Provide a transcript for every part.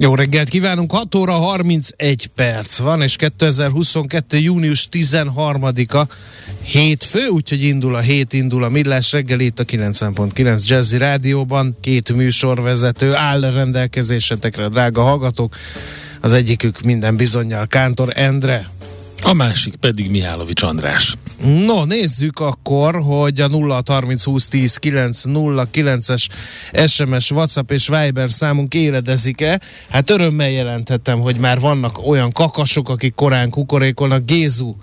Jó reggelt kívánunk, 6 óra 31 perc van, és 2022. június 13-a hétfő, úgyhogy indul a hét, indul a Millás reggel itt a 90.9 Jazzy Rádióban, két műsorvezető áll rendelkezésetekre, drága hallgatók, az egyikük minden bizonyal Kántor Endre, a másik pedig Mihálovics András. No, nézzük akkor, hogy a 0 30 20 10 9 0 9-es SMS, WhatsApp és Viber számunk éledezik-e? Hát örömmel jelentettem, hogy már vannak olyan kakasok, akik korán kukorékolnak. Gézu,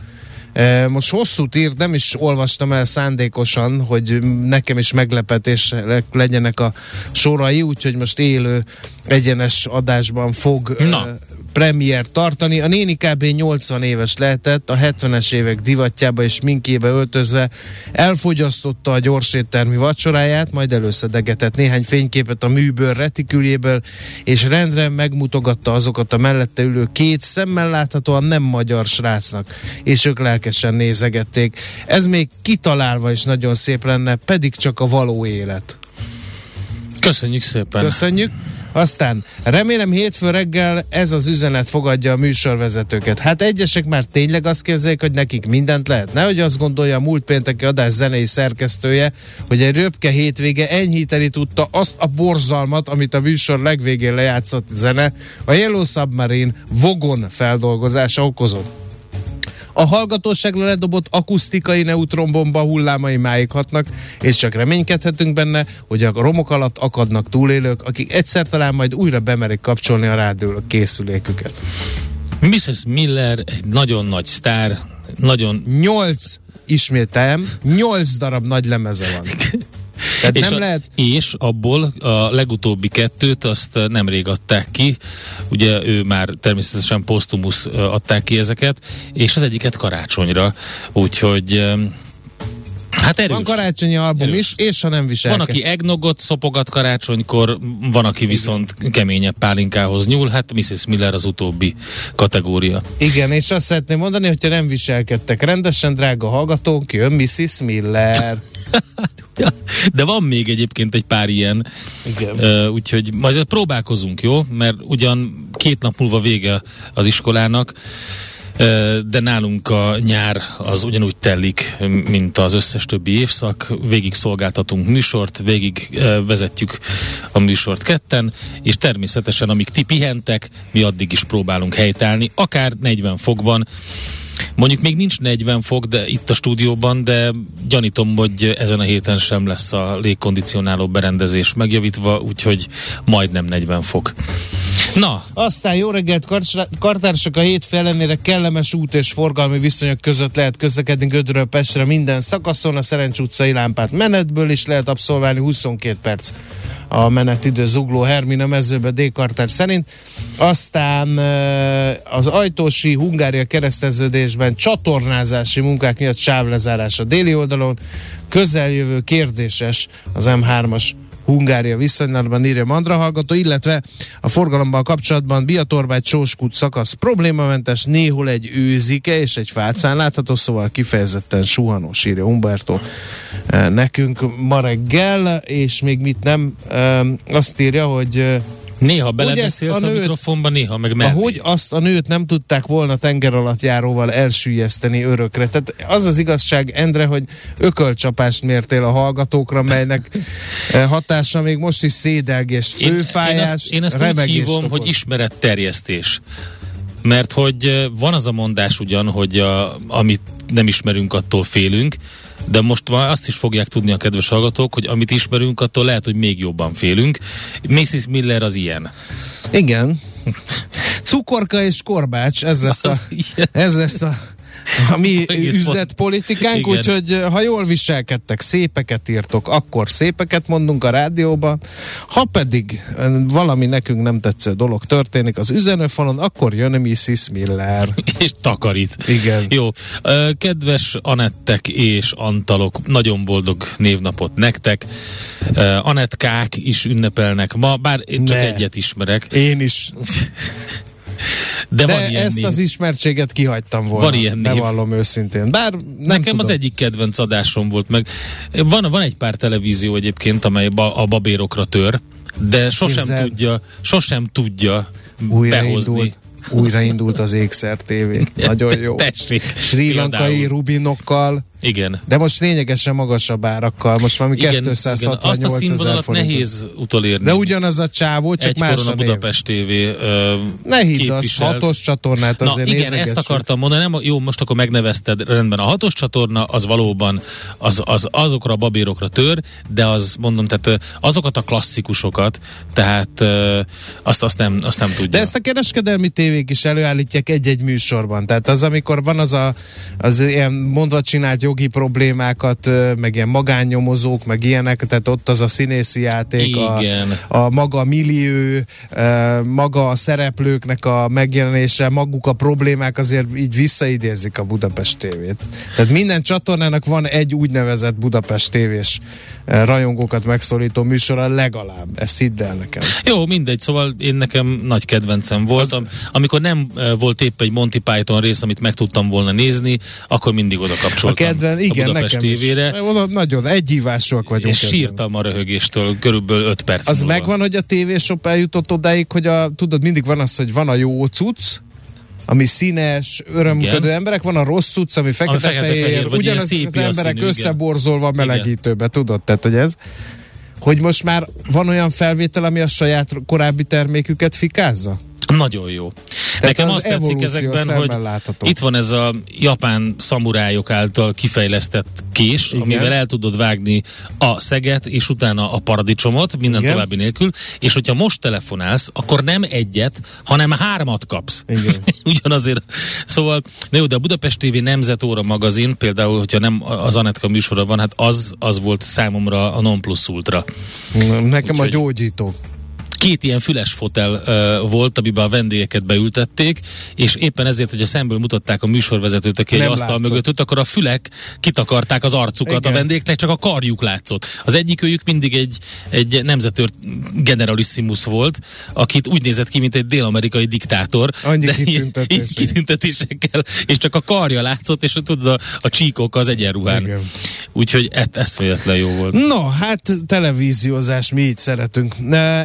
e, most hosszút írt, nem is olvastam el szándékosan, hogy nekem is meglepetés legyenek a sorai, úgyhogy most élő egyenes adásban fog Na premier tartani. A néni kb. 80 éves lehetett, a 70-es évek divatjába és minkébe öltözve elfogyasztotta a gyorséttermi vacsoráját, majd előszedegetett néhány fényképet a műből retiküljéből, és rendre megmutogatta azokat a mellette ülő két szemmel láthatóan nem magyar srácnak, és ők lelkesen nézegették. Ez még kitalálva is nagyon szép lenne, pedig csak a való élet. Köszönjük szépen! Köszönjük! Aztán remélem hétfő reggel ez az üzenet fogadja a műsorvezetőket. Hát egyesek már tényleg azt képzelik, hogy nekik mindent lehet. Nehogy azt gondolja a múlt pénteki adás zenei szerkesztője, hogy egy röpke hétvége enyhíteni tudta azt a borzalmat, amit a műsor legvégén lejátszott zene, a Yellow Submarine Vogon feldolgozása okozott. A hallgatóságra ledobott akusztikai neutronbomba hullámai máighatnak, és csak reménykedhetünk benne, hogy a romok alatt akadnak túlélők, akik egyszer talán majd újra bemerik kapcsolni a rádió készüléküket. Mrs. Miller egy nagyon nagy sztár, nagyon... Nyolc, ismételem, nyolc darab nagy lemeze van. Tehát és, nem a, lehet... és abból a legutóbbi kettőt azt nemrég adták ki, ugye ő már természetesen posztumusz adták ki ezeket, és az egyiket karácsonyra, úgyhogy Hát erős. Van karácsonyi album erős. is, és ha nem visel. Van, aki egnogot szopogat karácsonykor, van, aki viszont Igen. keményebb pálinkához nyúl, hát Mrs. Miller az utóbbi kategória. Igen, és azt szeretném mondani, hogyha nem viselkedtek rendesen, drága hallgatók, jön Mrs. Miller. De van még egyébként egy pár ilyen, Igen. Uh, úgyhogy majd próbálkozunk, jó? Mert ugyan két nap múlva vége az iskolának, de nálunk a nyár az ugyanúgy telik, mint az összes többi évszak. Végig szolgáltatunk műsort, végig vezetjük a műsort ketten, és természetesen amíg ti pihentek, mi addig is próbálunk helytállni, akár 40 fokban, Mondjuk még nincs 40 fok de itt a stúdióban, de gyanítom, hogy ezen a héten sem lesz a légkondicionáló berendezés megjavítva, úgyhogy majdnem 40 fok. Na. Aztán jó reggelt, kartársak a hét ellenére kellemes út és forgalmi viszonyok között lehet közlekedni Gödről Pestre minden szakaszon, a Szerencs utcai lámpát menetből is lehet abszolválni 22 perc a menetidő zugló Hermina mezőbe Dékartár szerint. Aztán az ajtósi Hungária kereszteződésben csatornázási munkák miatt sávlezárás a déli oldalon. Közeljövő kérdéses az M3-as Hungária viszonylatban írja Mandra hallgató, illetve a forgalomban kapcsolatban Biatorbágy Csóskút szakasz problémamentes, néhol egy őzike és egy fácán látható, szóval kifejezetten suhanós írja Humberto nekünk ma reggel, és még mit nem, azt írja, hogy Néha belebeszélsz a, a mikrofonba, néha meg mellé. Ahogy azt a nőt nem tudták volna tenger alatt járóval elsüllyeszteni örökre. Tehát az az igazság, Endre, hogy ökölcsapást mértél a hallgatókra, melynek eh, hatása még most is szédelgés, főfájás, Én, én azt, én azt úgy hívom, okoz. hogy ismeretterjesztés. Mert hogy van az a mondás ugyan, hogy a, amit nem ismerünk, attól félünk, de most már azt is fogják tudni a kedves hallgatók, hogy amit ismerünk, attól lehet, hogy még jobban félünk. Mrs. Miller az ilyen. Igen. Cukorka és korbács, ez lesz a, ez lesz a a mi üzletpolitikánk, úgyhogy ha jól viselkedtek, szépeket írtok, akkor szépeket mondunk a rádióba, ha pedig valami nekünk nem tetsző dolog történik az üzenőfalon, akkor jön Mrs. Miller. és takarít. Igen. Jó. Kedves Anettek és Antalok, nagyon boldog névnapot nektek. Anetkák is ünnepelnek ma, bár én csak ne. egyet ismerek. Én is. De, De van ilyen ezt név. az ismertséget kihagytam volna. Van ilyen név. Bevallom őszintén. Bár nem Nekem tudom. az egyik kedvenc adásom volt meg. Van, van egy pár televízió egyébként, amely ba, a babérokra tör, de sosem Képzeld. tudja, sosem tudja Újra behozni. Indult újraindult az Ékszer TV. Nagyon jó. Tessék. Sri Lankai rubinokkal. Igen. De most lényegesen magasabb árakkal, most valami igen, 268 igen. Azt a színvonalat nehéz utolérni. De ugyanaz a csávó, csak Egy más a Budapest TV uh, Ne hidd, az hatos csatornát azért Na igen, ezt akartam mondani, nem, jó, most akkor megnevezted, rendben, a hatos csatorna az valóban az, az azokra a babérokra tör, de az mondom, tehát azokat a klasszikusokat, tehát uh, azt, azt, nem, azt nem tudja. De ezt a kereskedelmi tévék is előállítják egy-egy műsorban, tehát az, amikor van az a az ilyen mondva csinált jogi problémákat, meg ilyen magánnyomozók, meg ilyenek, tehát ott az a színészi játék, a, a maga millió, maga a szereplőknek a megjelenése, maguk a problémák azért így visszaidézik a Budapest tévét. Tehát minden csatornának van egy úgynevezett Budapest tévés rajongókat megszólító műsora legalább. Ezt hidd el nekem. Jó, mindegy, szóval én nekem nagy kedvencem volt. Az... Amikor nem volt épp egy Monty Python rész, amit meg tudtam volna nézni, akkor mindig oda kapcsoltam. A kedven, igen, a Budapest nekem tévére. Is. Oda nagyon egyívások vagyunk. És sírtam a röhögéstől körülbelül 5 perc Az múlva. megvan, hogy a tévésop eljutott odáig, hogy a, tudod, mindig van az, hogy van a jó cucc, ami színes, örömködő emberek, van a rossz cucc, ami fekete-fehér, ugyanaz az emberek színű, összeborzolva melegítőbe, tudod? Tehát, hogy ez hogy most már van olyan felvétel, ami a saját korábbi terméküket fikázza? Nagyon jó. Tehát Nekem az azt tetszik ezekben, hogy látható. itt van ez a japán szamurájok által kifejlesztett kés, Igen. amivel el tudod vágni a szeget, és utána a paradicsomot, minden Igen. további nélkül, és hogyha most telefonálsz, akkor nem egyet, hanem hármat kapsz. Igen. Ugyanazért. Szóval, na jó, de a Budapest TV Nemzetóra magazin, például, hogyha nem az Anetka műsora van, hát az, az volt számomra a non plus ultra. Nekem Úgyhogy... a gyógyító két ilyen füles fotel uh, volt, amiben a vendégeket beültették, és éppen ezért, hogy a szemből mutatták a műsorvezetőt, aki egy asztal látszott. mögött ült, akkor a fülek kitakarták az arcukat Igen. a vendégnek, csak a karjuk látszott. Az egyik őjük mindig egy, egy nemzetőr generalissimus volt, akit úgy nézett ki, mint egy dél-amerikai diktátor. Annyi de kitüntetés. kitüntetésekkel, és csak a karja látszott, és tudod, a, a csíkok az egyenruhán. Igen. Úgyhogy ez, ez jó volt. No, hát televíziózás, mi így szeretünk.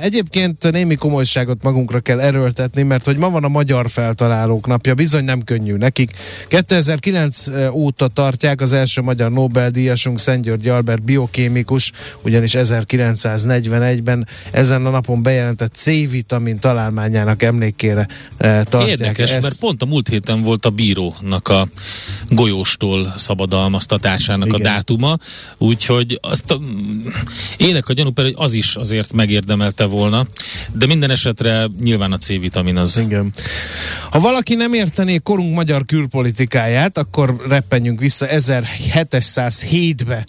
Egyébként egyébként némi komolyságot magunkra kell erőltetni, mert hogy ma van a Magyar Feltalálók napja, bizony nem könnyű nekik. 2009 óta tartják az első magyar Nobel-díjasunk Szent György Albert biokémikus, ugyanis 1941-ben ezen a napon bejelentett C-vitamin találmányának emlékére tartják. Érdekes, ezt. mert pont a múlt héten volt a bírónak a golyóstól szabadalmaztatásának Igen. a dátuma, úgyhogy azt a, élek a gyanú, hogy az is azért megérdemelte volna, de minden esetre nyilván a C-vitamin az. Igen. Ha valaki nem értené korunk magyar külpolitikáját, akkor reppenjünk vissza 1707-be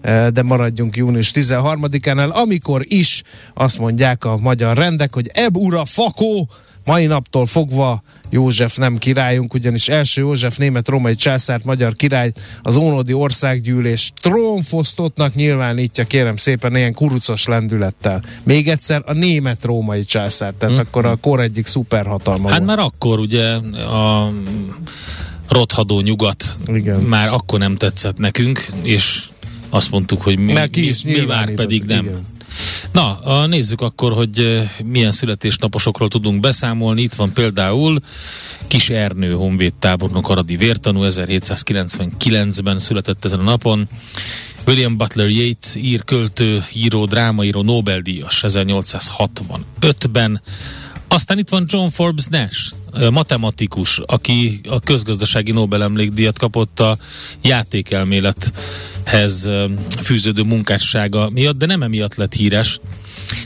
eh, de maradjunk június 13-án, amikor is azt mondják a magyar rendek, hogy eb ura fakó, mai naptól fogva József nem királyunk, ugyanis első József német-római császárt, magyar király az ónodi országgyűlés trónfosztottnak nyilvánítja, kérem szépen, ilyen kurucos lendülettel. Még egyszer a német-római császár, tehát hmm. akkor a kor egyik szuperhatalma Hát volt. már akkor ugye a rothadó nyugat Igen. már akkor nem tetszett nekünk, és azt mondtuk, hogy mi, mi, mi már pedig nem. Igen. Na, nézzük akkor, hogy milyen születésnaposokról tudunk beszámolni. Itt van például Kis Ernő honvéd tábornok Aradi vértanú, 1799-ben született ezen a napon. William Butler Yeats, ír, költő, író, drámaíró, Nobel-díjas 1865-ben. Aztán itt van John Forbes Nash, matematikus, aki a közgazdasági Nobel-emlékdíjat kapott a játékelmélethez fűződő munkássága miatt, de nem emiatt lett híres,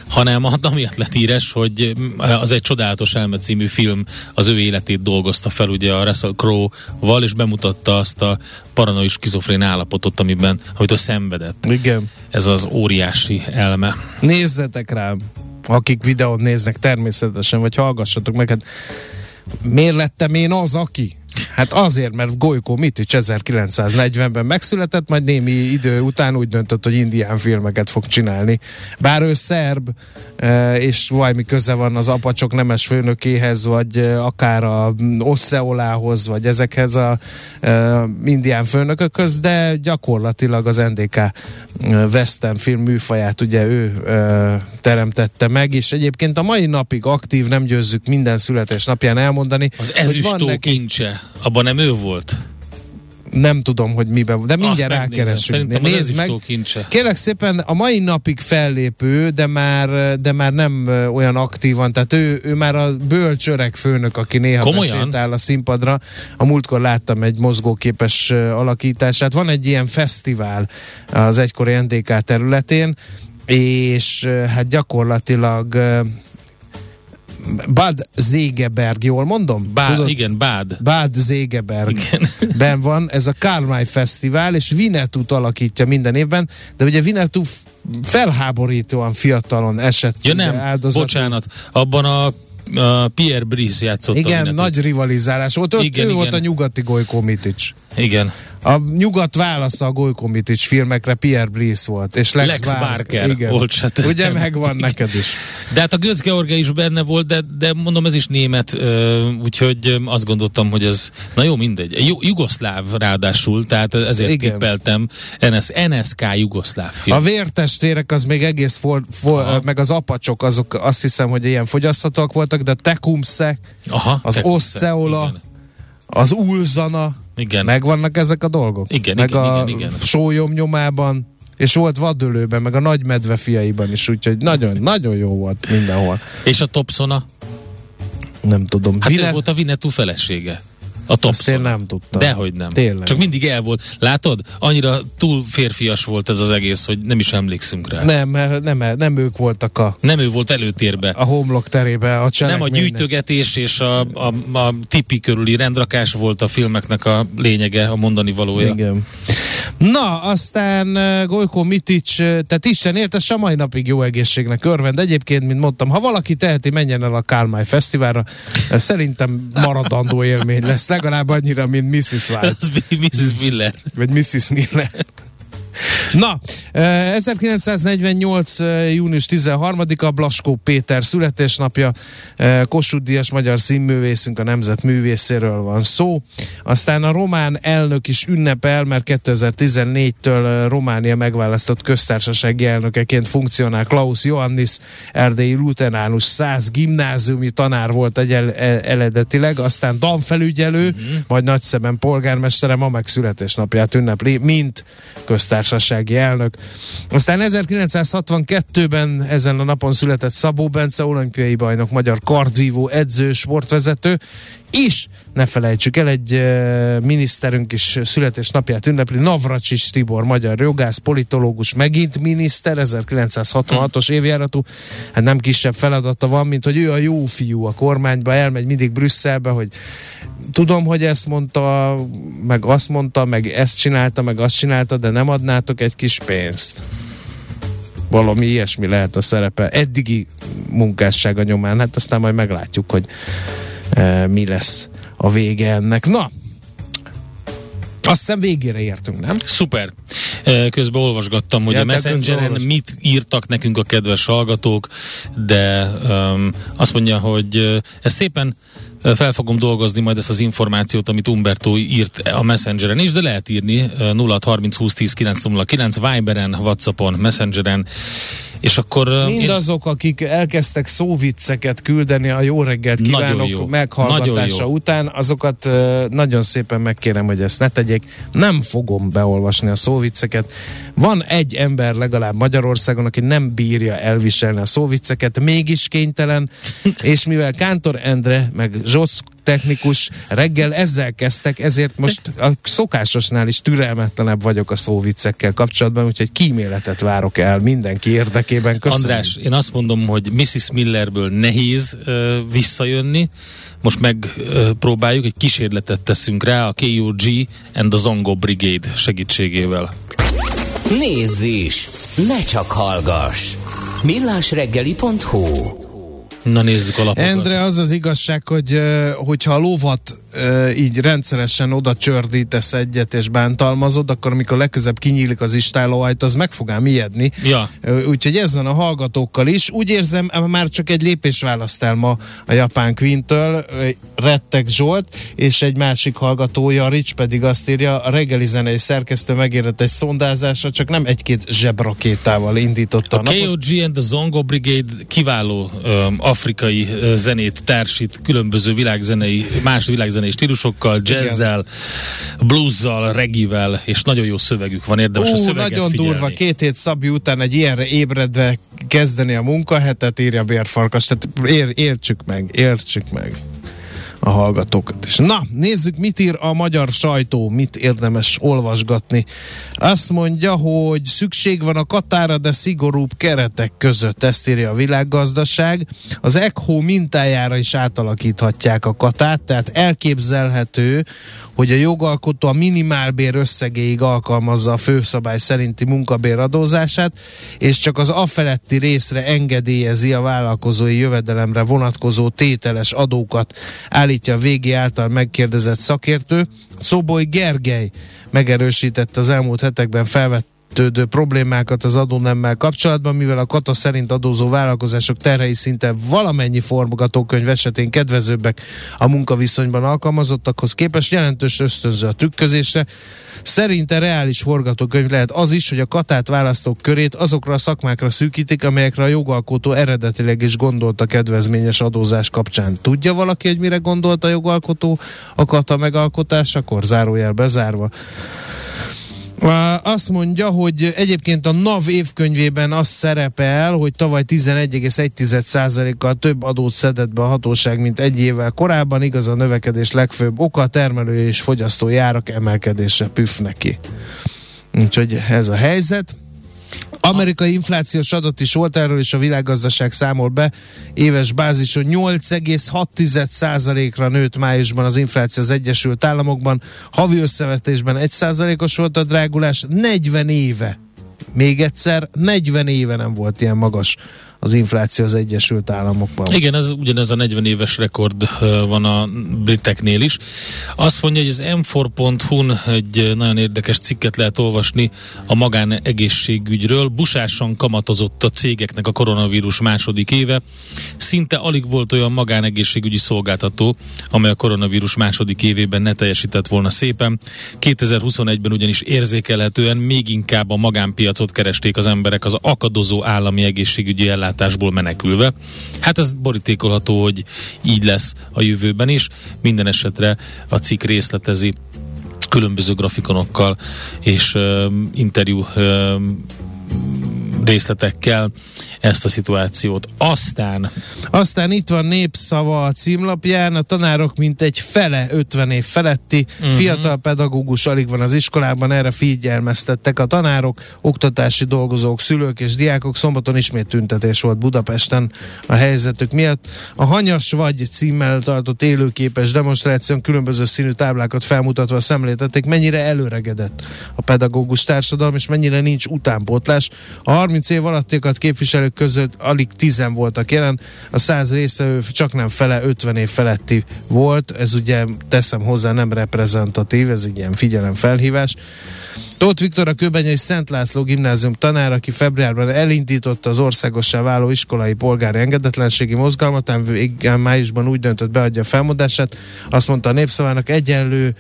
hanem amiatt lett híres, hogy az egy csodálatos elme című film az ő életét dolgozta fel ugye a Russell Crowe-val, és bemutatta azt a paranoid skizofrén állapotot, amiben, amit ő szenvedett. Igen. Ez az óriási elme. Nézzetek rám, akik videót néznek természetesen, vagy hallgassatok meg, hát miért lettem én az, aki? Hát azért, mert Golyko Mitics 1940-ben megszületett, majd némi idő után úgy döntött, hogy indián filmeket fog csinálni. Bár ő szerb, e, és valami köze van az apacsok nemes főnökéhez, vagy e, akár a Osseolához, vagy ezekhez a e, indián főnökökhöz, de gyakorlatilag az NDK western film műfaját ugye ő teremtette meg, és egyébként a mai napig aktív, nem győzzük minden születésnapján elmondani. Az ezüstó neki... kincse abban nem ő volt? Nem tudom, hogy miben, de mindjárt rákeresünk. Szerintem Nézd meg. Kincse. Kérlek szépen, a mai napig fellépő, de már, de már nem olyan aktívan, tehát ő, ő már a bölcsöreg főnök, aki néha Komolyan? áll a színpadra. A múltkor láttam egy mozgóképes alakítását. Van egy ilyen fesztivál az egykori NDK területén, és hát gyakorlatilag Bad Zegeberg, jól mondom? Tudod? igen, Bad. Bad Zegeberg. Ben van ez a Karmai Fesztivál, és Vinetut alakítja minden évben, de ugye Vinetu felháborítóan fiatalon esett. Ja nem, áldozatul. bocsánat, abban a a Pierre Brice játszott. Igen, nagy rivalizálás volt. Ott igen, ő igen. volt a nyugati Gojko Mitic. Igen. A nyugat válasza a Gojko Mitic filmekre Pierre Brice volt. És Lex, Lex Barker, Barker igen. volt. Se Ugye megvan neked is. De hát a Götz George is benne volt, de, de mondom, ez is német, úgyhogy azt gondoltam, hogy ez, na jó, mindegy. Jugoszláv ráadásul, tehát ezért igen. tippeltem NS, NSK Jugoszláv film. A vértestérek az még egész, for, for, meg az apacsok, azok azt hiszem, hogy ilyen fogyaszthatóak voltak, de Aha, az Osceola, az Ulzana, igen. Megvannak ezek a dolgok? Igen, meg igen, a igen, igen. sólyom nyomában, és volt vadölőben, meg a nagy medve fiaiban is, úgyhogy nagyon, nagyon jó volt mindenhol. És a Topsona? Nem tudom. Hát Vine... ő volt a Vinetú felesége. A Thompson. én nem tudtam. Dehogy nem. Tényleg. Csak mindig el volt. Látod? Annyira túl férfias volt ez az egész, hogy nem is emlékszünk rá. Nem, mert nem, nem ők voltak a... Nem ő volt előtérbe. A homlok terébe, a Nem a gyűjtögetés és a, a, a tipi körüli rendrakás volt a filmeknek a lényege, a mondani valója. Igen. Na, aztán Gojko Mitic, uh, tehát Isten érte, a mai napig jó egészségnek örvend. Egyébként, mint mondtam, ha valaki teheti, menjen el a Kálmány Fesztiválra. Szerintem maradandó élmény lesz, legalább annyira, mint Mrs. White. Mrs. Miller. Vagy Mrs. Miller. Na, 1948. június 13-a Blaskó Péter születésnapja, Kossuth Díjas magyar színművészünk, a nemzet művészéről van szó. Aztán a román elnök is ünnepel, mert 2014-től Románia megválasztott köztársasági elnökeként funkcionál Klaus Johannis, erdélyi luteránus 100 gimnáziumi tanár volt egy el, eredetileg, aztán danfelügyelő, uh-huh. majd nagyszeben polgármestere, ma meg születésnapját ünnepli, mint köztársasági köztársasági elnök. Aztán 1962-ben ezen a napon született Szabó Bence, olimpiai bajnok, magyar kardvívó, edző, sportvezető, és ne felejtsük el, egy miniszterünk is születésnapját ünnepli, Navracsics Tibor, magyar jogász, politológus, megint miniszter, 1966-os évjáratú, hát nem kisebb feladata van, mint hogy ő a jó fiú a kormányba, elmegy mindig Brüsszelbe, hogy tudom, hogy ezt mondta, meg azt mondta, meg ezt csinálta, meg azt csinálta, de nem adnátok egy kis pénzt. Valami ilyesmi lehet a szerepe. Eddigi munkássága nyomán, hát aztán majd meglátjuk, hogy e, mi lesz a vége ennek. Na, azt hiszem végére értünk, nem? Szuper. Közben olvasgattam, hogy ja, a Messengeren mit írtak nekünk a kedves hallgatók, de um, azt mondja, hogy ez szépen Fel fogom dolgozni majd ezt az információt, amit Umberto írt a Messengeren is, de lehet írni 0 30 20 10 909 Viberen, Whatsappon, Messengeren, és akkor... Mindazok, én... akik elkezdtek szóvicceket küldeni a jó reggelt kívánok jó. meghallgatása jó. után, azokat nagyon szépen megkérem, hogy ezt ne tegyék. Nem fogom beolvasni a szóvicceket. Van egy ember legalább Magyarországon, aki nem bírja elviselni a szóvicceket, mégis kénytelen, és mivel Kántor Endre, meg Zsoc technikus reggel ezzel kezdtek, ezért most a szokásosnál is türelmetlenebb vagyok a szóviccekkel kapcsolatban, úgyhogy kíméletet várok el mindenki érdekében. Köszönöm. András, én azt mondom, hogy Mrs. Millerből nehéz uh, visszajönni, most megpróbáljuk, egy kísérletet teszünk rá a KUG and the Zongo Brigade segítségével. Nézz is! Ne csak hallgass! millásreggeli.hu Na nézzük a lapokat. Endre, az az igazság, hogy hogyha a lovat így rendszeresen oda csördítesz egyet és bántalmazod, akkor amikor legközebb kinyílik az istálóajt, az meg fog ám ijedni. Ja. Úgyhogy ez van a hallgatókkal is. Úgy érzem, már csak egy lépés választál ma a japán Quintől, Rettek Zsolt, és egy másik hallgatója, Rich pedig azt írja, a reggeli zenei szerkesztő megérett egy szondázásra, csak nem egy-két zsebrakétával indította a, a napot. KOG and the Zongo Brigade kiváló um, afrikai zenét társít, különböző világzenei, más világzenei stílusokkal, jazzzel, bluesszal, regivel, és nagyon jó szövegük van, érdemes Ó, a szöveget nagyon figyelni. durva, két hét Szabi után egy ilyenre ébredve kezdeni a munkahetet, írja Bérfarkas, tehát ér, értsük meg, értsük meg a hallgatókat is. Na, nézzük, mit ír a magyar sajtó, mit érdemes olvasgatni. Azt mondja, hogy szükség van a Katára, de szigorúbb keretek között, ezt írja a világgazdaság. Az ECHO mintájára is átalakíthatják a Katát, tehát elképzelhető, hogy a jogalkotó a minimálbér összegéig alkalmazza a főszabály szerinti munkabér adózását, és csak az afeletti részre engedélyezi a vállalkozói jövedelemre vonatkozó tételes adókat, állítja a végé által megkérdezett szakértő. Szoboly Gergely megerősítette az elmúlt hetekben felvett felvetődő problémákat az adónemmel kapcsolatban, mivel a kata szerint adózó vállalkozások terhei szinte valamennyi forgatókönyv esetén kedvezőbbek a munkaviszonyban alkalmazottakhoz képest jelentős ösztönző a trükközésre. Szerinte reális forgatókönyv lehet az is, hogy a katát választók körét azokra a szakmákra szűkítik, amelyekre a jogalkotó eredetileg is gondolta kedvezményes adózás kapcsán. Tudja valaki, hogy mire gondolt a jogalkotó a kata megalkotásakor? Zárójel bezárva. Azt mondja, hogy egyébként a NAV évkönyvében az szerepel, hogy tavaly 11,1%-kal több adót szedett be a hatóság, mint egy évvel korábban. Igaz, a növekedés legfőbb oka a termelő és fogyasztói árak emelkedése püf neki. Úgyhogy ez a helyzet. Amerikai inflációs adat is volt erről, és a világgazdaság számol be. Éves bázison 8,6%-ra nőtt májusban az infláció az Egyesült Államokban. Havi összevetésben 1%-os volt a drágulás, 40 éve. Még egyszer, 40 éve nem volt ilyen magas az infláció az Egyesült Államokban. Igen, ez ugyanez a 40 éves rekord van a briteknél is. Azt mondja, hogy az m4.hu-n egy nagyon érdekes cikket lehet olvasni a magánegészségügyről. Busásan kamatozott a cégeknek a koronavírus második éve. Szinte alig volt olyan magánegészségügyi szolgáltató, amely a koronavírus második évében ne teljesített volna szépen. 2021-ben ugyanis érzékelhetően még inkább a magánpiacot keresték az emberek az akadozó állami egészségügyi ellátások ellátásból menekülve. Hát ez borítékolható, hogy így lesz a jövőben is. Minden esetre a cikk részletezi különböző grafikonokkal és uh, interjú uh, részletekkel ezt a szituációt. Aztán... Aztán itt van népszava a címlapján, a tanárok mint egy fele 50 év feletti, uh-huh. fiatal pedagógus alig van az iskolában, erre figyelmeztettek a tanárok, oktatási dolgozók, szülők és diákok. Szombaton ismét tüntetés volt Budapesten a helyzetük miatt. A Hanyas vagy címmel tartott élőképes demonstráción különböző színű táblákat felmutatva szemléltették, mennyire előregedett a pedagógus társadalom, és mennyire nincs utánpótlás. A 30 év alattiakat képviselők között alig 10 voltak jelen, a 100 résztvevő csak nem fele 50 év feletti volt, ez ugye teszem hozzá nem reprezentatív, ez egy ilyen figyelemfelhívás. Tóth Viktor a Kőbenyei Szent László gimnázium tanár, aki februárban elindította az országossá váló iskolai polgári engedetlenségi mozgalmat, ám májusban úgy döntött beadja a felmondását. Azt mondta a népszavának egyenlő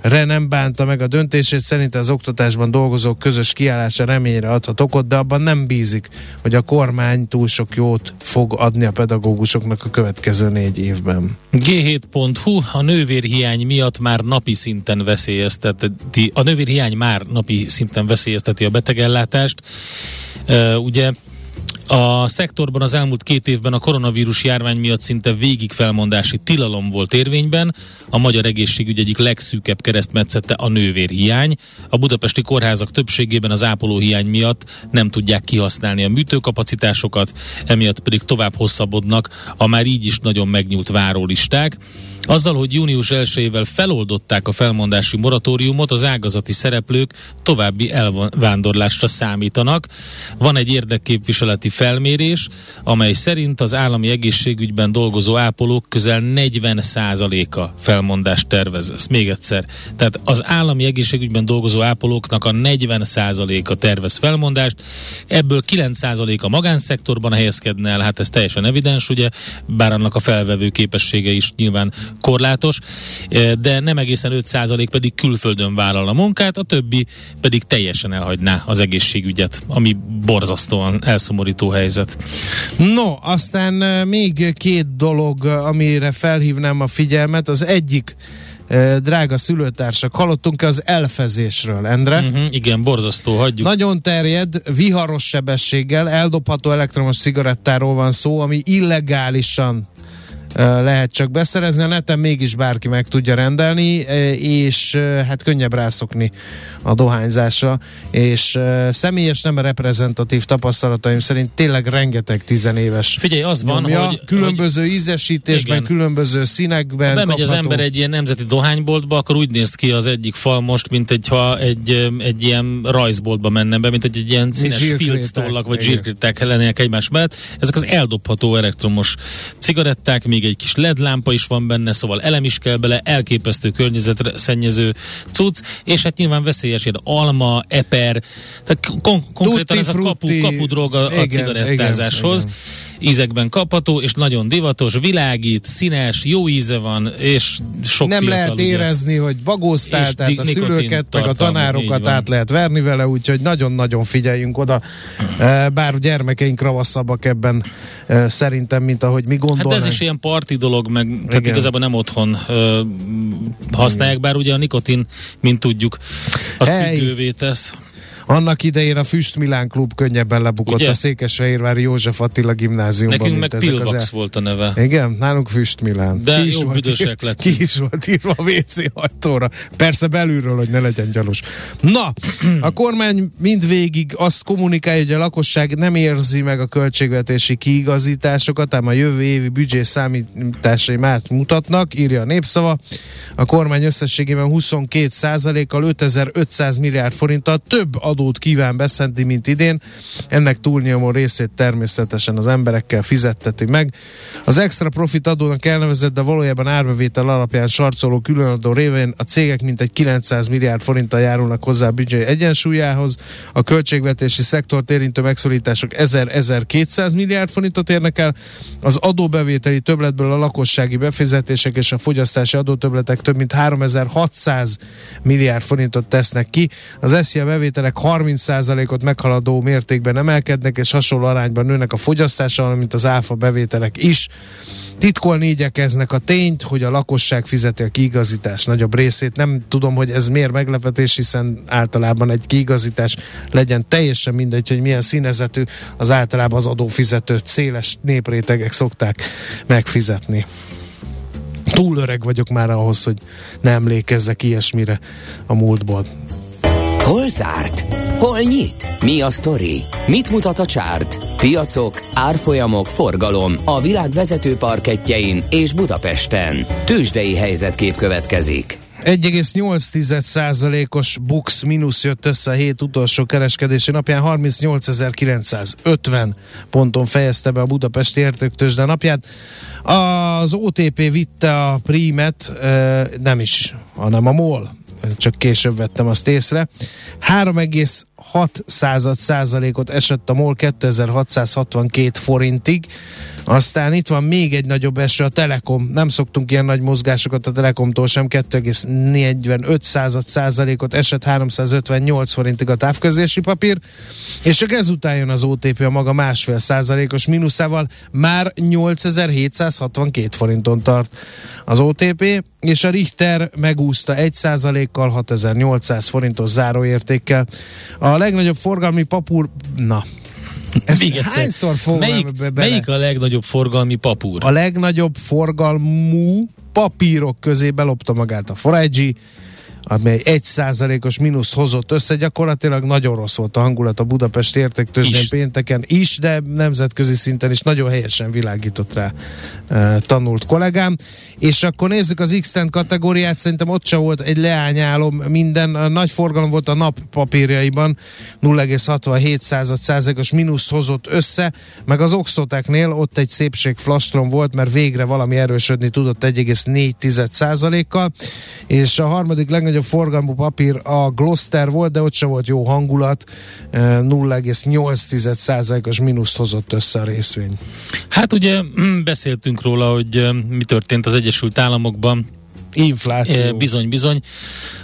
Re nem bánta meg a döntését, szerint az oktatásban dolgozók közös kiállása reményre adhat okot, de abban nem bízik, hogy a kormány túl sok jót fog adni a pedagógusoknak a következő négy évben. G7.hu a nővérhiány miatt már napi szinten veszélyezteti, a nővérhiány már napi szinten veszélyezteti a betegellátást. Ugye a szektorban az elmúlt két évben a koronavírus járvány miatt szinte végig felmondási tilalom volt érvényben. A magyar egészségügy egyik legszűkebb keresztmetszete a nővérhiány. A budapesti kórházak többségében az ápolóhiány miatt nem tudják kihasználni a műtőkapacitásokat, emiatt pedig tovább hosszabbodnak a már így is nagyon megnyúlt várólisták. Azzal, hogy június 1-ével feloldották a felmondási moratóriumot, az ágazati szereplők további elvándorlásra számítanak. Van egy érdekképviseleti felmérés, amely szerint az állami egészségügyben dolgozó ápolók közel 40%-a felmondást tervez. Ezt még egyszer. Tehát az állami egészségügyben dolgozó ápolóknak a 40%-a tervez felmondást, ebből 9% a magánszektorban helyezkedne el, hát ez teljesen evidens, ugye, bár annak a felvevő képessége is nyilván korlátos, eh, de nem egészen 5% pedig külföldön vállal a munkát, a többi pedig teljesen elhagyná az egészségügyet, ami borzasztóan elszomorító helyzet. No, aztán még két dolog, amire felhívnám a figyelmet. Az egyik drága szülőtársak, hallottunk-e az elfezésről, Endre? Uh-huh, igen, borzasztó, hagyjuk. Nagyon terjed, viharos sebességgel, eldobható elektromos cigarettáról van szó, ami illegálisan lehet csak beszerezni, a neten mégis bárki meg tudja rendelni, és hát könnyebb rászokni a dohányzásra, és személyes nem reprezentatív tapasztalataim szerint tényleg rengeteg tizenéves Figyelj, az van, nyomja, hogy különböző hogy, ízesítésben, igen. különböző színekben Ha bemegy kapható. az ember egy ilyen nemzeti dohányboltba, akkor úgy néz ki az egyik fal most, mint egy, ha egy, egy ilyen rajzboltba menne be, mint egy, egy ilyen színes filctollak, vagy zsírkréták lennének egymás mellett. Ezek az eldobható elektromos cigaretták, még egy kis LED lámpa is van benne, szóval elem is kell bele, elképesztő környezetre szennyező cucc, és hát nyilván veszélyes ilyen alma, eper, tehát kon- konkrétan Tutti ez a kapu, kapudrog a, a cigarettázáshoz. Igen, igen ízekben kapható, és nagyon divatos, világít, színes, jó íze van, és sok Nem lehet ugye, érezni, hogy bagóztál, tehát a szülőket, meg a tanárokat át lehet verni vele, úgyhogy nagyon-nagyon figyeljünk oda. Eh, bár gyermekeink ravaszabbak ebben eh, szerintem, mint ahogy mi gondolnánk. Hát ez is ilyen parti dolog, meg Igen. tehát igazából nem otthon ö, használják, bár ugye a nikotin, mint tudjuk, az függővé tesz. Annak idején a Füst Milán klub könnyebben lebukott Ugye? a Székesfehérvári József Attila gimnáziumban. Nekünk meg Pilvax el... volt a neve. Igen, nálunk Füst Milán. De ki jó büdösek lett. Ki is volt írva a WC ajtóra. Persze belülről, hogy ne legyen gyanús. Na, a kormány mindvégig azt kommunikálja, hogy a lakosság nem érzi meg a költségvetési kiigazításokat, ám a jövő évi büdzsé számításai már mutatnak, írja a népszava. A kormány összességében 22 kal 5500 milliárd forinttal több adó adót kíván beszedni, mint idén. Ennek túlnyomó részét természetesen az emberekkel fizetteti meg. Az extra profit adónak elnevezett, de valójában árbevétel alapján sarcoló különadó révén a cégek mintegy 900 milliárd forinttal járulnak hozzá a büdzsé egyensúlyához. A költségvetési szektort érintő megszorítások 1000-1200 milliárd forintot érnek el. Az adóbevételi többletből a lakossági befizetések és a fogyasztási adótöbletek több mint 3600 milliárd forintot tesznek ki. Az SZIA bevételek 30%-ot meghaladó mértékben emelkednek, és hasonló arányban nőnek a fogyasztása, mint az áfa bevételek is. Titkolni igyekeznek a tényt, hogy a lakosság fizeti a kiigazítás nagyobb részét. Nem tudom, hogy ez miért meglepetés, hiszen általában egy kiigazítás legyen teljesen mindegy, hogy milyen színezetű, az általában az adófizető széles néprétegek szokták megfizetni túl öreg vagyok már ahhoz, hogy ne emlékezzek ilyesmire a múltból. Hol zárt? Hol nyit? Mi a sztori? Mit mutat a csárt? Piacok, árfolyamok, forgalom a világ vezető parketjein és Budapesten. Tősdei helyzetkép következik. 1,8%-os Bux mínusz jött össze a hét utolsó kereskedési napján, 38.950 ponton fejezte be a budapesti értéktősde napját. Az OTP vitte a prímet, nem is, hanem a MOL, csak később vettem azt észre. 3,6 százalékot esett a MOL 2662 forintig, aztán itt van még egy nagyobb eső, a Telekom. Nem szoktunk ilyen nagy mozgásokat a Telekomtól sem, 2,45 százalékot esett 358 forintig a távközlési papír, és csak ezután jön az OTP a maga másfél százalékos mínuszával, már 8762 forinton tart az OTP, és a Richter megúszta 1 százalékkal 6800 forintos záróértékkel. A legnagyobb forgalmi papúr, na, ezt Még egyszer. Hányszor fogom melyik, bele? melyik a legnagyobb forgalmi papúr? A legnagyobb forgalmú papírok közé belopta magát a Forage, amely egy százalékos mínusz hozott össze, gyakorlatilag nagyon rossz volt a hangulat a Budapest értéktőzsdén pénteken is, de nemzetközi szinten is nagyon helyesen világított rá e, tanult kollégám. És akkor nézzük az x kategóriát, szerintem ott se volt egy leányálom minden, a nagy forgalom volt a nap papírjaiban, 0,67 százalékos mínusz hozott össze, meg az Oxoteknél ott egy szépség flastrom volt, mert végre valami erősödni tudott 1,4 százalékkal, és a harmadik legnagyobb legnagyobb forgalmú papír a Gloster volt, de ott sem volt jó hangulat, 0,8%-os mínuszt hozott össze a részvény. Hát ugye beszéltünk róla, hogy mi történt az Egyesült Államokban, Infláció. Bizony, bizony.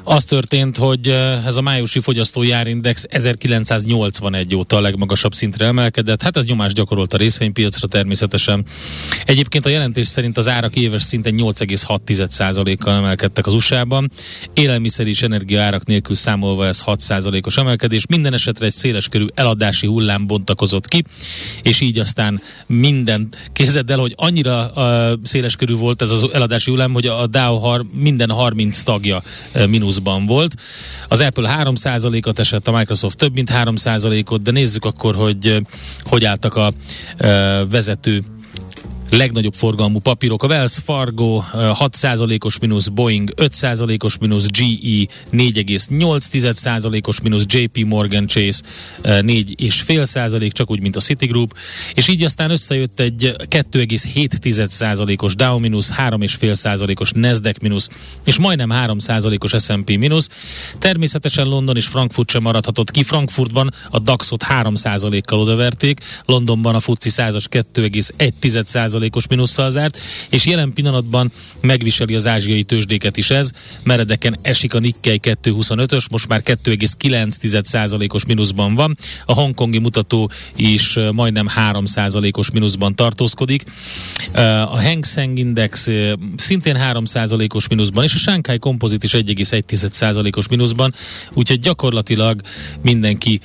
Az történt, hogy ez a májusi fogyasztói árindex 1981 óta a legmagasabb szintre emelkedett. Hát ez nyomást gyakorolt a részvénypiacra természetesen. Egyébként a jelentés szerint az árak éves szinten 8,6%-kal emelkedtek az USA-ban. Élelmiszer és energia árak nélkül számolva ez 6%-os emelkedés. Minden esetre egy széleskörű eladási hullám bontakozott ki, és így aztán minden kézed el, hogy annyira uh, széleskörű volt ez az eladási hullám, hogy a Dow har, minden 30 tagja mínuszban volt. Az Apple 3%-ot esett, a Microsoft több mint 3%-ot, de nézzük akkor, hogy hogy álltak a vezető legnagyobb forgalmú papírok. A Wells Fargo 6%-os mínusz, Boeing 5%-os mínusz, GE 4,8%-os mínusz, JP Morgan Chase 4,5%, csak úgy, mint a Citigroup, és így aztán összejött egy 2,7%-os Dow mínusz, 3,5%-os Nasdaq mínusz, és majdnem 3%-os S&P mínusz. Természetesen London és Frankfurt sem maradhatott ki. Frankfurtban a DAX-ot 3%-kal odaverték, Londonban a FTSE 100-as 2,1% os minusszal zárt, és jelen pillanatban megviseli az ázsiai tőzsdéket is ez. Meredeken esik a Nikkei 225-ös, most már 2,9%-os mínuszban van. A hongkongi mutató is majdnem 3%-os mínuszban tartózkodik. A Hang Seng Index szintén 3%-os mínuszban, és a Shanghai Composite is 1,1%-os mínuszban, úgyhogy gyakorlatilag mindenki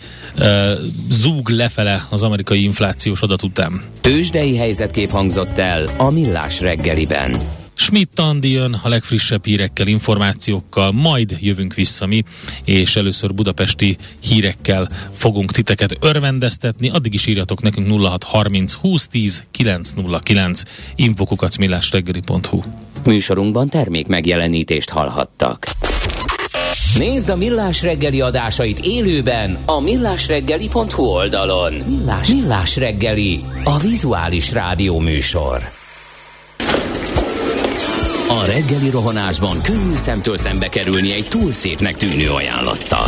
zúg lefele az amerikai inflációs adat után. Tőzsdei helyzetkép hangzott hangzott el a Millás reggeliben. Schmidt Andi jön a legfrissebb hírekkel, információkkal, majd jövünk vissza mi, és először budapesti hírekkel fogunk titeket örvendeztetni. Addig is írjatok nekünk 0630 2010 909 infokukacmillásreggeli.hu Műsorunkban termék megjelenítést hallhattak. Nézd a Millás reggeli adásait élőben a millásreggeli.hu oldalon. Millás. Millás reggeli, a vizuális rádió műsor. A reggeli rohanásban könnyű szemtől szembe kerülni egy túl szépnek tűnő ajánlattal.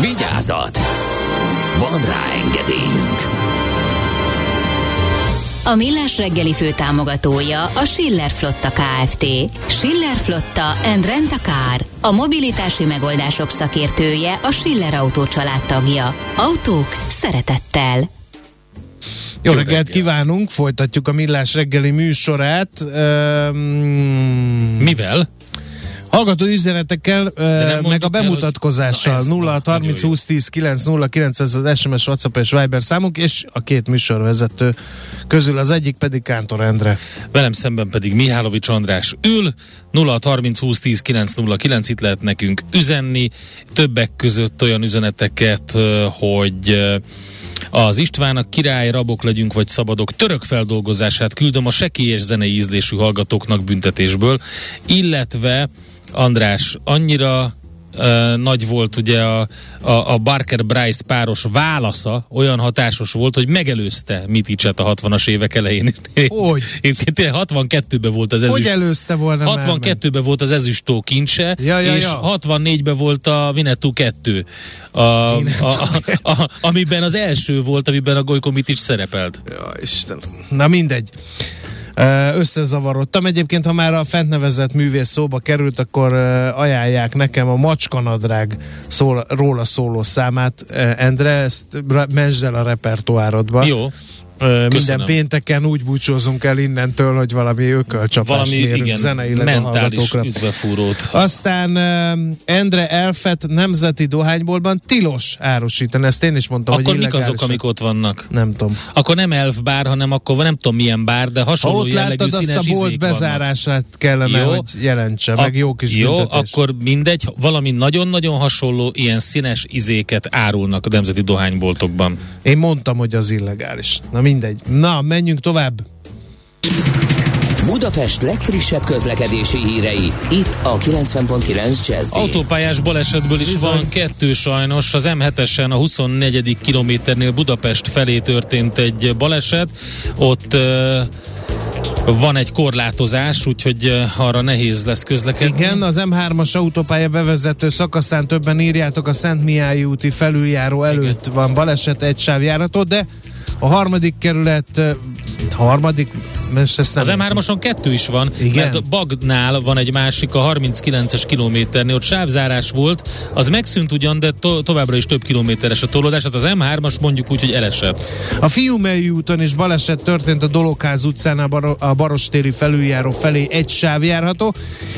Vigyázat! Van rá engedélyünk! A Millás reggeli fő támogatója a Schiller Flotta KFT. Schiller Flotta and Rent a Car. A mobilitási megoldások szakértője a Schiller Autó tagja. Autók szeretettel. Jó, reggelt reggel. kívánunk, folytatjuk a Millás reggeli műsorát. Um, Mivel? Hallgató üzenetekkel, meg a mondjuk el, Na, bemutatkozással ez 0 30 20 10 9 0 9 ez az SMS, WhatsApp és Viber számunk, és a két műsorvezető közül az egyik pedig Kántor Endre. Velem szemben pedig Mihálovics András ül, 0 30 20 10 909, itt lehet nekünk üzenni, többek között olyan üzeneteket, ö, hogy ö, az István a király, rabok legyünk vagy szabadok török feldolgozását küldöm a sekélyes zenei ízlésű hallgatóknak büntetésből, illetve András, annyira ö, nagy volt ugye a, a, a Barker-Bryce páros válasza, olyan hatásos volt, hogy megelőzte Miticset a 60-as évek elején. Hogy? Egyébként tényleg 62-ben volt az Hogy ezüst. előzte volna már meg? 62-ben volt az ezüstó kincse, Ja, ja, és ja. 64-ben volt a Vinetú 2, a, a, a, a, amiben az első volt, amiben a Gojko Mitic szerepelt. Ja, Istenem. Na mindegy. Összezavarodtam. Egyébként, ha már a fent nevezett művész szóba került, akkor ajánlják nekem a Macskanadrág szól, róla szóló számát. Endre, ezt mentsd el a repertoárodba. Jó, Ö, Minden köszönöm. pénteken úgy búcsúzunk el innentől, hogy valami ökölcsapást valami mérünk igen, zeneileg mentális üdvefúrót. Aztán uh, Endre Elfet nemzeti dohányboltban tilos árusítani. Ezt én is mondtam, Akkor hogy mik azok, amik ott vannak? Nem tudom. Akkor nem elf bár, hanem akkor nem tudom milyen bár, de Ha hasonló ott jellegű láttad azt a színes bolt vannak. bezárását kellene, Jó. hogy jelentse, meg jó kis Jó, büntetés. akkor mindegy, valami nagyon-nagyon hasonló ilyen színes izéket árulnak a nemzeti dohányboltokban. Én mondtam, hogy az illegális. Na mindegy. Na, menjünk tovább. Budapest legfrissebb közlekedési hírei, itt a 90.9 jazz Autópályás balesetből is Bizony. van kettő sajnos. Az M7-esen a 24. kilométernél Budapest felé történt egy baleset. Ott uh, van egy korlátozás, úgyhogy arra nehéz lesz közlekedni. Igen, az M3-as autópálya bevezető szakaszán többen írjátok, a Szent Mihály úti felüljáró előtt van baleset, egy sávjárató, de a harmadik kerület, harmadik, ezt nem Az M3-ason kettő is van, Igen? mert Bagnál van egy másik, a 39-es kilométernél, ott sávzárás volt, az megszűnt ugyan, de to- továbbra is több kilométeres a tolódás, hát az M3-as mondjuk úgy, hogy elesett. A Fiumei úton is baleset történt a Dologház utcán a, Bar- a Barostéri felüljáró felé egy sáv járható,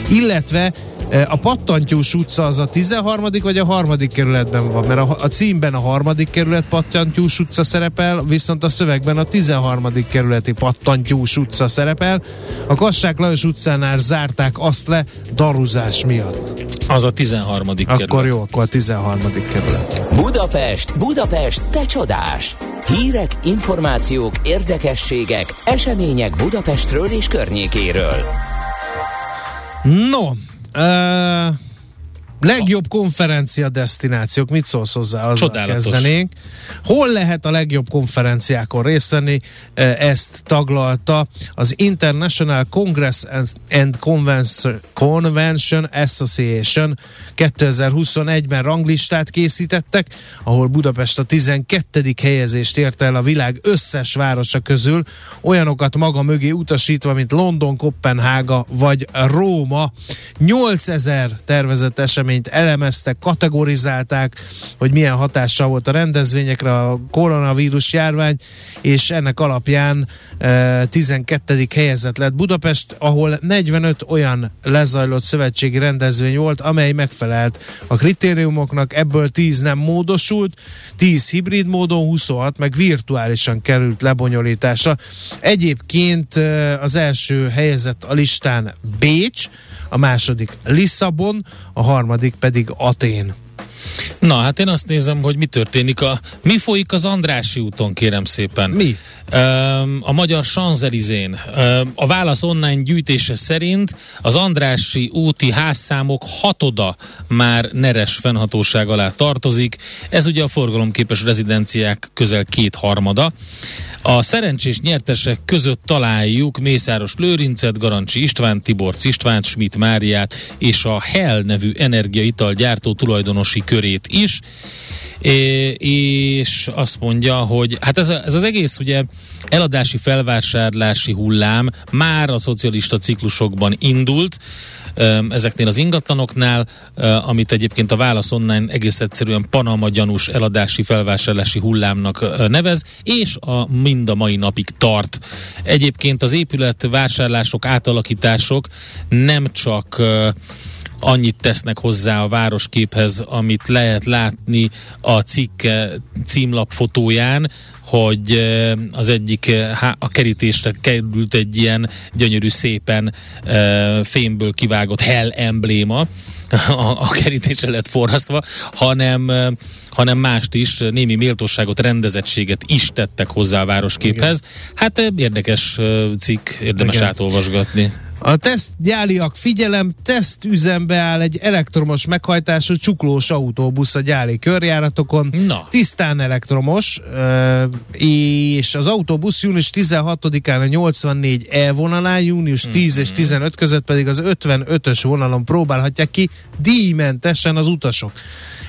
illetve e, a Pattantyús utca az a 13. vagy a harmadik kerületben van, mert a, a címben a harmadik kerület Pattantyús utca szerepel, viszont a szövegben a 13. kerületi Pattantyús utca szerepel. A Kassák Lajos utcánál zárták azt le daruzás miatt. Az a 13. Akkor kerület. jó, akkor a 13. kerület. Budapest, Budapest, te csodás! Hírek, információk, érdekességek, események Budapestről és környékéről. No, uh, legjobb konferencia destinációk, mit szólsz hozzá? Azzal Csodálatos. kezdenénk. Hol lehet a legjobb konferenciákon részt venni? Ezt taglalta az International Congress and- Convention- Association 2021-ben ranglistát készítettek, ahol Budapest a 12. helyezést érte el a világ összes városa közül, olyanokat maga mögé utasítva, mint London, Kopenhága vagy Róma. 8000 tervezett eseményt elemeztek, kategorizálták, hogy milyen hatással volt a rendezvényekre a koronavírus járvány, és ennek alapján eh, 12. helyezett lett Budapest, ahol 45 olyan lezajlott szövetségi rendezvény volt, amely megfelelt a kritériumoknak, ebből 10 nem módosult, 10 hibrid módon, 26 meg virtuálisan került lebonyolításra. Egyébként eh, az első helyezett a listán Bécs, a második Lisszabon, a harmadik pedig Atén. Na, hát én azt nézem, hogy mi történik. A, mi folyik az Andrási úton, kérem szépen? Mi? A magyar Sanzelizén. A válasz online gyűjtése szerint az Andrási úti házszámok hatoda már neres fennhatóság alá tartozik. Ez ugye a forgalomképes rezidenciák közel kétharmada. A szerencsés nyertesek között találjuk Mészáros Lőrincet, Garancsi István, Tibor István, Schmidt Máriát és a Hell nevű energiaital gyártó tulajdonosi körét is. És azt mondja, hogy hát ez, ez az egész ugye eladási felvásárlási hullám már a szocialista ciklusokban indult, ezeknél az ingatlanoknál, amit egyébként a Válasz Online egész egyszerűen Panama gyanús eladási felvásárlási hullámnak nevez, és a mind a mai napig tart. Egyébként az épület vásárlások, átalakítások nem csak annyit tesznek hozzá a városképhez, amit lehet látni a cikk címlap fotóján, hogy az egyik a kerítésre került egy ilyen gyönyörű szépen fémből kivágott hell embléma, a, a kerítésre lett forrasztva, hanem hanem mást is, némi méltóságot, rendezettséget is tettek hozzá a városképhez. Igen. Hát érdekes cikk, érdemes Igen. átolvasgatni. A tesztgyáliak figyelem, tesztüzembe áll egy elektromos meghajtású csuklós autóbusz a gyáli körjáratokon. Na. Tisztán elektromos, és az autóbusz június 16-án a 84 E vonalán, június 10 mm-hmm. és 15 között pedig az 55-ös vonalon próbálhatják ki díjmentesen az utasok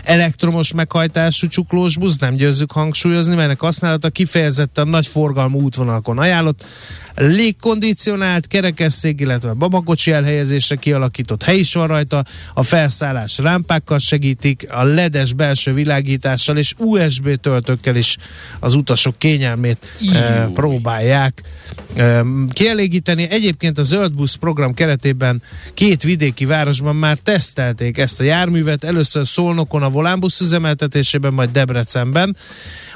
elektromos meghajtású csuklós busz, nem győzzük hangsúlyozni, mert használata kifejezetten nagy forgalmú útvonalakon ajánlott, légkondicionált, kerekesszék, illetve babakocsi elhelyezésre kialakított hely is van rajta, a felszállás rámpákkal segítik, a ledes belső világítással és USB töltőkkel is az utasok kényelmét e, próbálják e, kielégíteni. Egyébként a Zöld Busz program keretében két vidéki városban már tesztelték ezt a járművet, először Szolnokon a volánbusz üzemeltetésében, majd Debrecenben,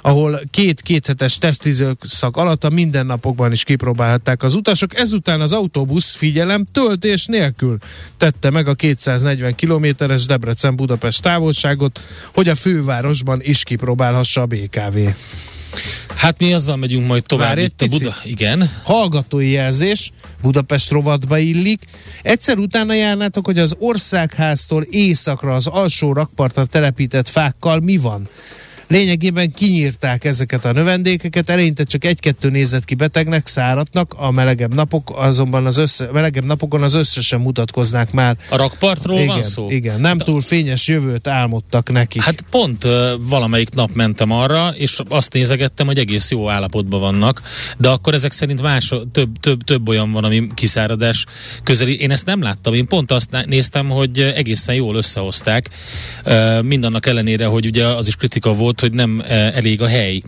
ahol két kéthetes tesztizőszak alatt a mindennapokban is kipróbálhatták az utasok. Ezután az autóbusz, figyelem, töltés nélkül tette meg a 240 kilométeres Debrecen-Budapest távolságot, hogy a fővárosban is kipróbálhassa a BKV. Hát mi azzal megyünk majd tovább Várj itt a Buda... Igen. Hallgatói jelzés, Budapest rovatba illik. Egyszer utána járnátok, hogy az országháztól északra az alsó rakpartra telepített fákkal mi van? Lényegében kinyírták ezeket a növendékeket, eleinte csak egy-kettő nézett ki betegnek, száratnak, a melegebb napok azonban az össze, melegebb napokon az összesen mutatkoznák már. A rakpartról igen, van szó? Igen, nem túl fényes jövőt álmodtak neki. Hát pont uh, valamelyik nap mentem arra, és azt nézegettem, hogy egész jó állapotban vannak, de akkor ezek szerint más, több, több, több olyan van, ami kiszáradás közeli. Én ezt nem láttam, én pont azt néztem, hogy egészen jól összehozták, uh, mindannak ellenére, hogy ugye az is kritika volt, volt, hogy nem e, elég a hely.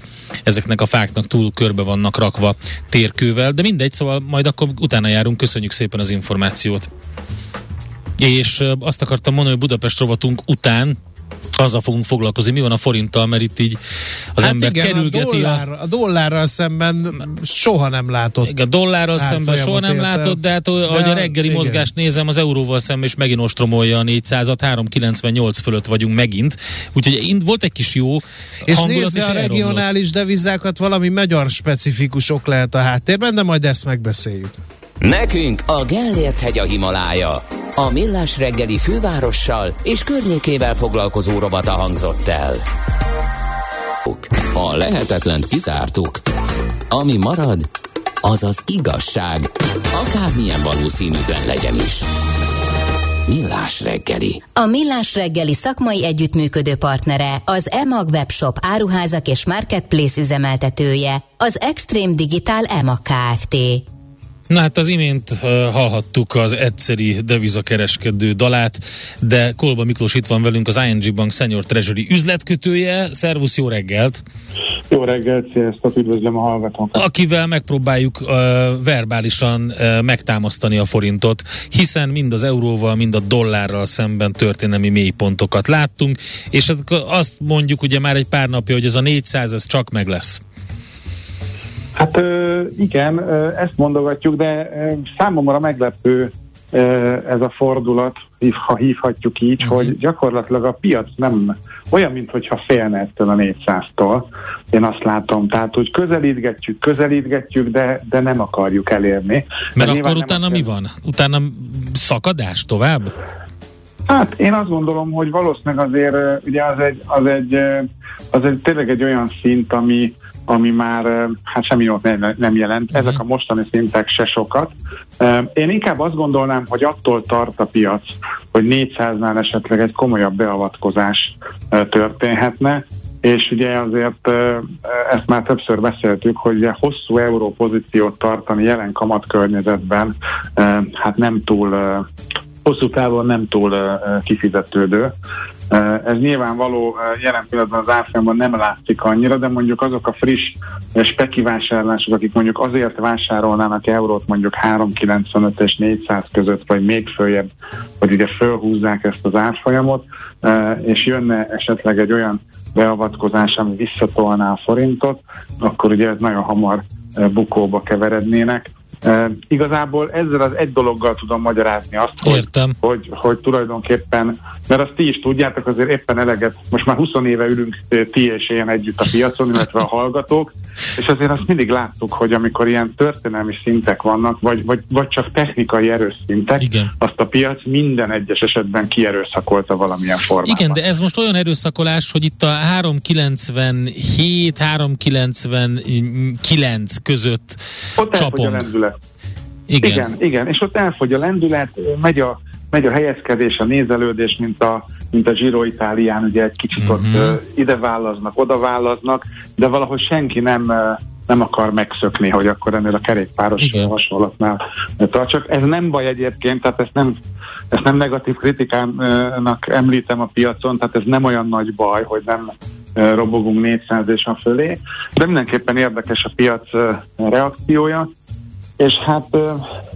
Ezeknek a fáknak túl körbe vannak rakva térkővel, de mindegy, szóval majd akkor utána járunk. Köszönjük szépen az információt. És e, azt akartam mondani, hogy Budapest rovatunk után azzal fogunk foglalkozni, mi van a forinttal, mert itt így az hát ember igen, kerülgeti a, dollár, a... a dollárral szemben soha nem látott. Igen, a dollárral szemben soha nem értem. látott, de hát de ahogy a reggeli igen. mozgást nézem, az euróval szemben is megint ostromolja a 400-at, 398 fölött vagyunk megint. Úgyhogy volt egy kis jó És nézze a regionális devizákat, valami magyar specifikusok lehet a háttérben, de majd ezt megbeszéljük. Nekünk a Gellért hegy a Himalája. A Millás reggeli fővárossal és környékével foglalkozó robata hangzott el. A lehetetlent kizártuk. Ami marad, az az igazság, akármilyen valószínűtlen legyen is. Millás reggeli. A Millás reggeli szakmai együttműködő partnere, az EMAG webshop áruházak és marketplace üzemeltetője, az Extreme Digital EMAG Kft. Na hát az imént uh, hallhattuk az egyszeri devizakereskedő dalát, de Kolba Miklós itt van velünk, az ING Bank Senior Treasury üzletkötője. Szervusz, jó reggelt! Jó reggelt, sziasztok, üdvözlöm a hallgatókat! Akivel megpróbáljuk uh, verbálisan uh, megtámasztani a forintot, hiszen mind az euróval, mind a dollárral szemben történelmi mélypontokat láttunk, és azt mondjuk ugye már egy pár napja, hogy ez a 400, ez csak meg lesz. Hát igen, ezt mondogatjuk, de számomra meglepő ez a fordulat, ha hívhatjuk így, uh-huh. hogy gyakorlatilag a piac nem olyan, mintha félne ettől a 400-tól. Én azt látom, tehát hogy közelítgetjük, közelítgetjük, de, de nem akarjuk elérni. Mert akkor utána mi van? Utána szakadás tovább? Hát én azt gondolom, hogy valószínűleg azért ugye az egy, az egy, az egy tényleg egy olyan szint, ami, ami már hát semmi jót nem jelent. Uh-huh. Ezek a mostani szintek se sokat. Én inkább azt gondolnám, hogy attól tart a piac, hogy 400-nál esetleg egy komolyabb beavatkozás történhetne, és ugye azért ezt már többször beszéltük, hogy ugye hosszú euró pozíciót tartani jelen kamatkörnyezetben hát nem túl hosszú távon nem túl kifizetődő. Uh, ez nyilvánvaló, uh, jelen pillanatban az árfolyamban nem látszik annyira, de mondjuk azok a friss spekivásárlások, akik mondjuk azért vásárolnának eurót mondjuk 3,95 és 400 között, vagy még följebb, hogy ugye fölhúzzák ezt az árfolyamot, és jönne esetleg egy olyan beavatkozás, ami visszatolná a forintot, akkor ugye ez nagyon hamar bukóba keverednének. E, igazából ezzel az egy dologgal tudom magyarázni azt, hogy, Értem. hogy, hogy tulajdonképpen, mert azt ti is tudjátok, azért éppen eleget, most már 20 éve ülünk ti és én együtt a piacon, illetve a hallgatók, és azért azt mindig láttuk, hogy amikor ilyen történelmi szintek vannak, vagy, vagy, vagy csak technikai erős szintek, Igen. azt a piac minden egyes esetben kierőszakolta valamilyen formában. Igen, de ez most olyan erőszakolás, hogy itt a 397, 399 között Ott lendület. Igen. Igen, igen, és ott elfogy a lendület, megy a, megy a helyezkedés, a nézelődés, mint a, mint a Giro Itálián, ugye egy kicsit uh-huh. ott uh, ide vállaznak, oda vállaznak, de valahogy senki nem uh, nem akar megszökni, hogy akkor ennél a kerékpáros Igen. hasonlatnál tartsak. Ez nem baj egyébként, tehát ezt nem, ezt nem negatív kritikának említem a piacon, tehát ez nem olyan nagy baj, hogy nem robogunk 400 és a fölé, de mindenképpen érdekes a piac reakciója, és hát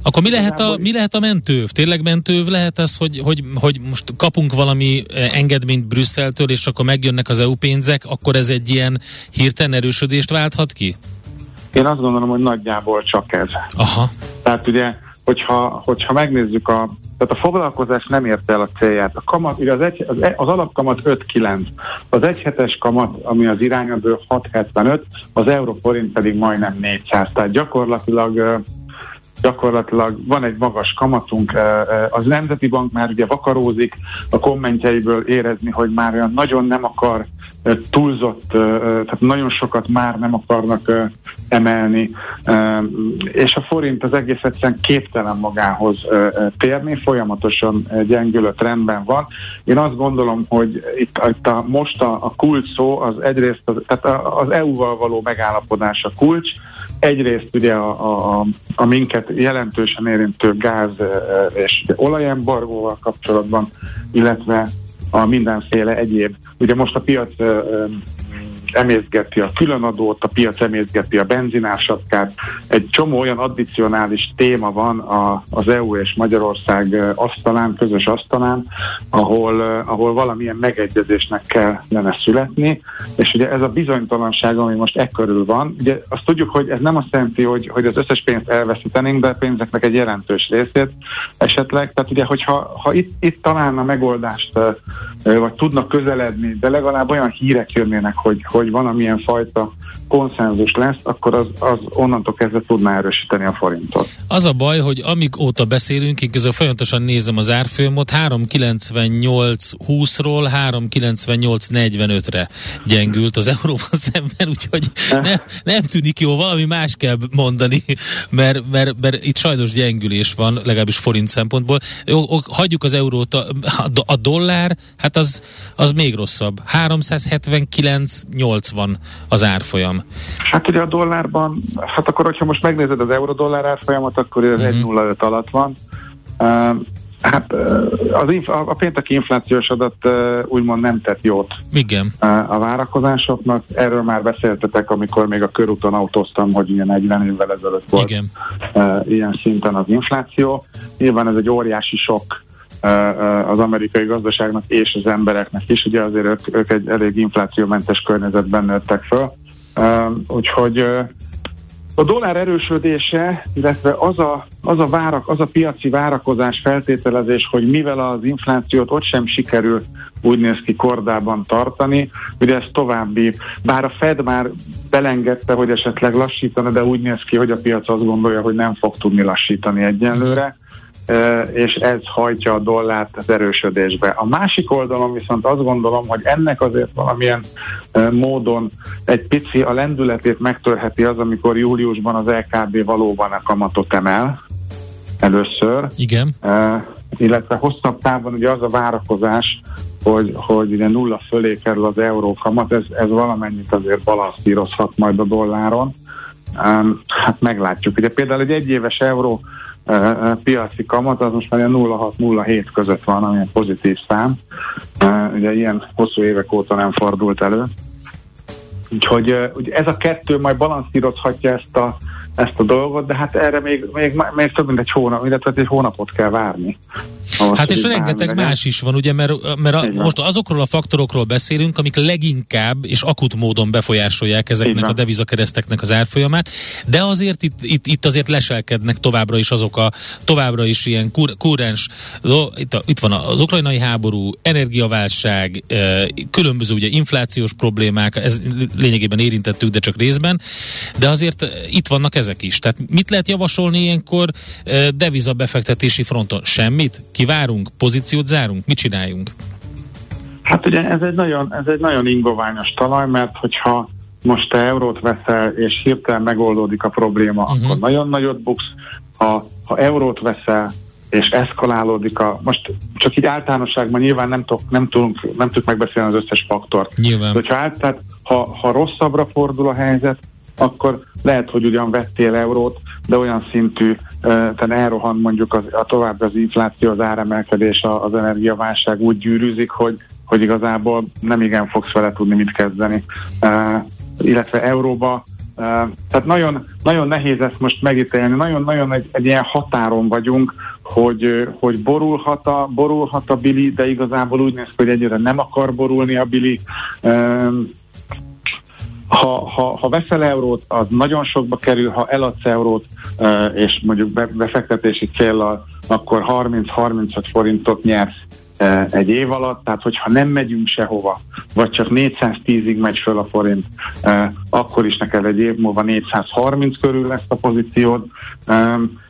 Akkor mi lehet, a, mi lehet a mentőv? Tényleg mentőv lehet az, hogy, hogy, hogy most kapunk valami engedményt Brüsszeltől, és akkor megjönnek az EU pénzek, akkor ez egy ilyen hirtelen erősödést válthat ki? én azt gondolom, hogy nagyjából csak ez. Aha. Tehát ugye, hogyha, hogyha megnézzük a tehát a foglalkozás nem érte el a célját. A kamat, ugye az, egy, az, e- az alapkamat 5,9, az egyhetes kamat, ami az irányadó 6,75, az euróforint pedig majdnem 400. Tehát gyakorlatilag gyakorlatilag van egy magas kamatunk, az Nemzeti Bank már ugye vakarózik, a kommentjeiből érezni, hogy már olyan nagyon nem akar túlzott, tehát nagyon sokat már nem akarnak emelni, és a forint az egész egyszerűen képtelen magához térni, folyamatosan ö, gyengülő trendben van. Én azt gondolom, hogy itt, itt a, most a, a kulcs szó az egyrészt, az, tehát a- az EU-val való megállapodás a kulcs, egyrészt ugye a, a, a, a minket jelentősen érintő gáz és olajembargóval kapcsolatban, illetve a mindenféle egyéb. Ugye most a piac emészgeti a különadót, a piac emészgeti a benzinársapkát. Egy csomó olyan addicionális téma van a, az EU és Magyarország asztalán, közös asztalán, ahol, ahol valamilyen megegyezésnek kellene születni, és ugye ez a bizonytalanság, ami most e körül van, ugye azt tudjuk, hogy ez nem azt jelenti, hogy, hogy az összes pénzt elveszítenénk, de a pénzeknek egy jelentős részét esetleg. Tehát ugye, hogyha ha itt, itt találna megoldást, vagy tudnak közeledni, de legalább olyan hírek jönnének, hogy, hogy valamilyen fajta konszenzus lesz, akkor az, az onnantól kezdve tudná erősíteni a forintot. Az a baj, hogy amíg óta beszélünk, én közben folyamatosan nézem az árfolyamot, 398.20-ról 398.45-re gyengült az euróval szemben, úgyhogy nem, nem tűnik jó, valami más kell mondani, mert, mert, mert itt sajnos gyengülés van, legalábbis forint szempontból. Jó, hagyjuk az eurót, a, a, a dollár, hát az, az még rosszabb. 379.80 az árfolyam. Hát ugye a dollárban, hát akkor, hogyha most megnézed az euró-dollár árfolyamot, akkor ez Mhm. uh-huh. 1,05 alatt van. Uh, hát az inf- a, pénteki inflációs adat úgymond nem tett jót Igen. a várakozásoknak. Erről már beszéltetek, amikor még a körúton autóztam, hogy ilyen 40 évvel ezelőtt volt Igen. ilyen szinten az infláció. Nyilván ez egy óriási sok az amerikai gazdaságnak és az embereknek is. Ugye azért ők, ők egy elég inflációmentes környezetben nőttek föl. Úgyhogy a dollár erősödése, illetve az a, az, a várak, az a piaci várakozás feltételezés, hogy mivel az inflációt ott sem sikerül úgy néz ki kordában tartani, ugye ez további, bár a Fed már belengedte, hogy esetleg lassítana, de úgy néz ki, hogy a piac azt gondolja, hogy nem fog tudni lassítani egyenlőre, és ez hajtja a dollárt az erősödésbe. A másik oldalon viszont azt gondolom, hogy ennek azért valamilyen módon egy pici a lendületét megtörheti az, amikor júliusban az LKB valóban a kamatot emel először, Igen. Illetve hosszabb távon ugye az a várakozás, hogy, hogy ugye nulla fölé kerül az euró kamat, ez, ez valamennyit azért balanszírozhat majd a dolláron. Hát meglátjuk. Ugye például egy egyéves euró piaci kamat, az most már 0,6-0,7 között van, ami pozitív szám. Ugye ilyen hosszú évek óta nem fordult elő. Úgyhogy ugye ez a kettő majd balanszírozhatja ezt a ezt a dolgot, de hát erre még, még, még több mint egy hónap, illetve egy hónapot kell várni. Ahhoz, hát és rengeteg más is van, ugye, mert, mert a, most azokról a faktorokról beszélünk, amik leginkább és akut módon befolyásolják ezeknek a devizakereszteknek az árfolyamát, de azért itt, itt, itt azért leselkednek továbbra is azok a továbbra is ilyen kur, kurrens, itt, a, itt van az ukrajnai háború, energiaválság, különböző ugye inflációs problémák, ez lényegében érintettük, de csak részben, de azért itt vannak ezek is. Tehát mit lehet javasolni ilyenkor deviza befektetési fronton? Semmit? Kivárunk? Pozíciót zárunk? Mit csináljunk? Hát ugye ez egy nagyon, ez egy nagyon ingoványos talaj, mert hogyha most te eurót veszel, és hirtelen megoldódik a probléma, uh-huh. akkor nagyon nagyot buksz. Ha, ha eurót veszel, és eszkalálódik a... Most csak így általánosságban nyilván nem, tudok, nem, tudunk, nem tudjuk megbeszélni az összes faktort. Nyilván. Hogyha át, tehát, ha, ha rosszabbra fordul a helyzet, akkor lehet, hogy ugyan vettél eurót, de olyan szintű, tehát elrohan mondjuk az, a tovább az infláció, az áremelkedés, az energiaválság úgy gyűrűzik, hogy, hogy igazából nem igen fogsz vele tudni mit kezdeni. illetve euróba Uh, tehát nagyon, nagyon nehéz ezt most megítélni, nagyon-nagyon egy, egy ilyen határon vagyunk, hogy, hogy borulhat, a, borulhat a Bili, de igazából úgy néz ki, hogy egyre nem akar borulni a Bili. Uh, ha, ha, ha veszel eurót, az nagyon sokba kerül, ha eladsz eurót, és mondjuk befektetési célral, akkor 30-35 forintot nyersz egy év alatt, tehát hogyha nem megyünk sehova, vagy csak 410-ig megy föl a forint, akkor is neked egy év múlva 430 körül lesz a pozíciód.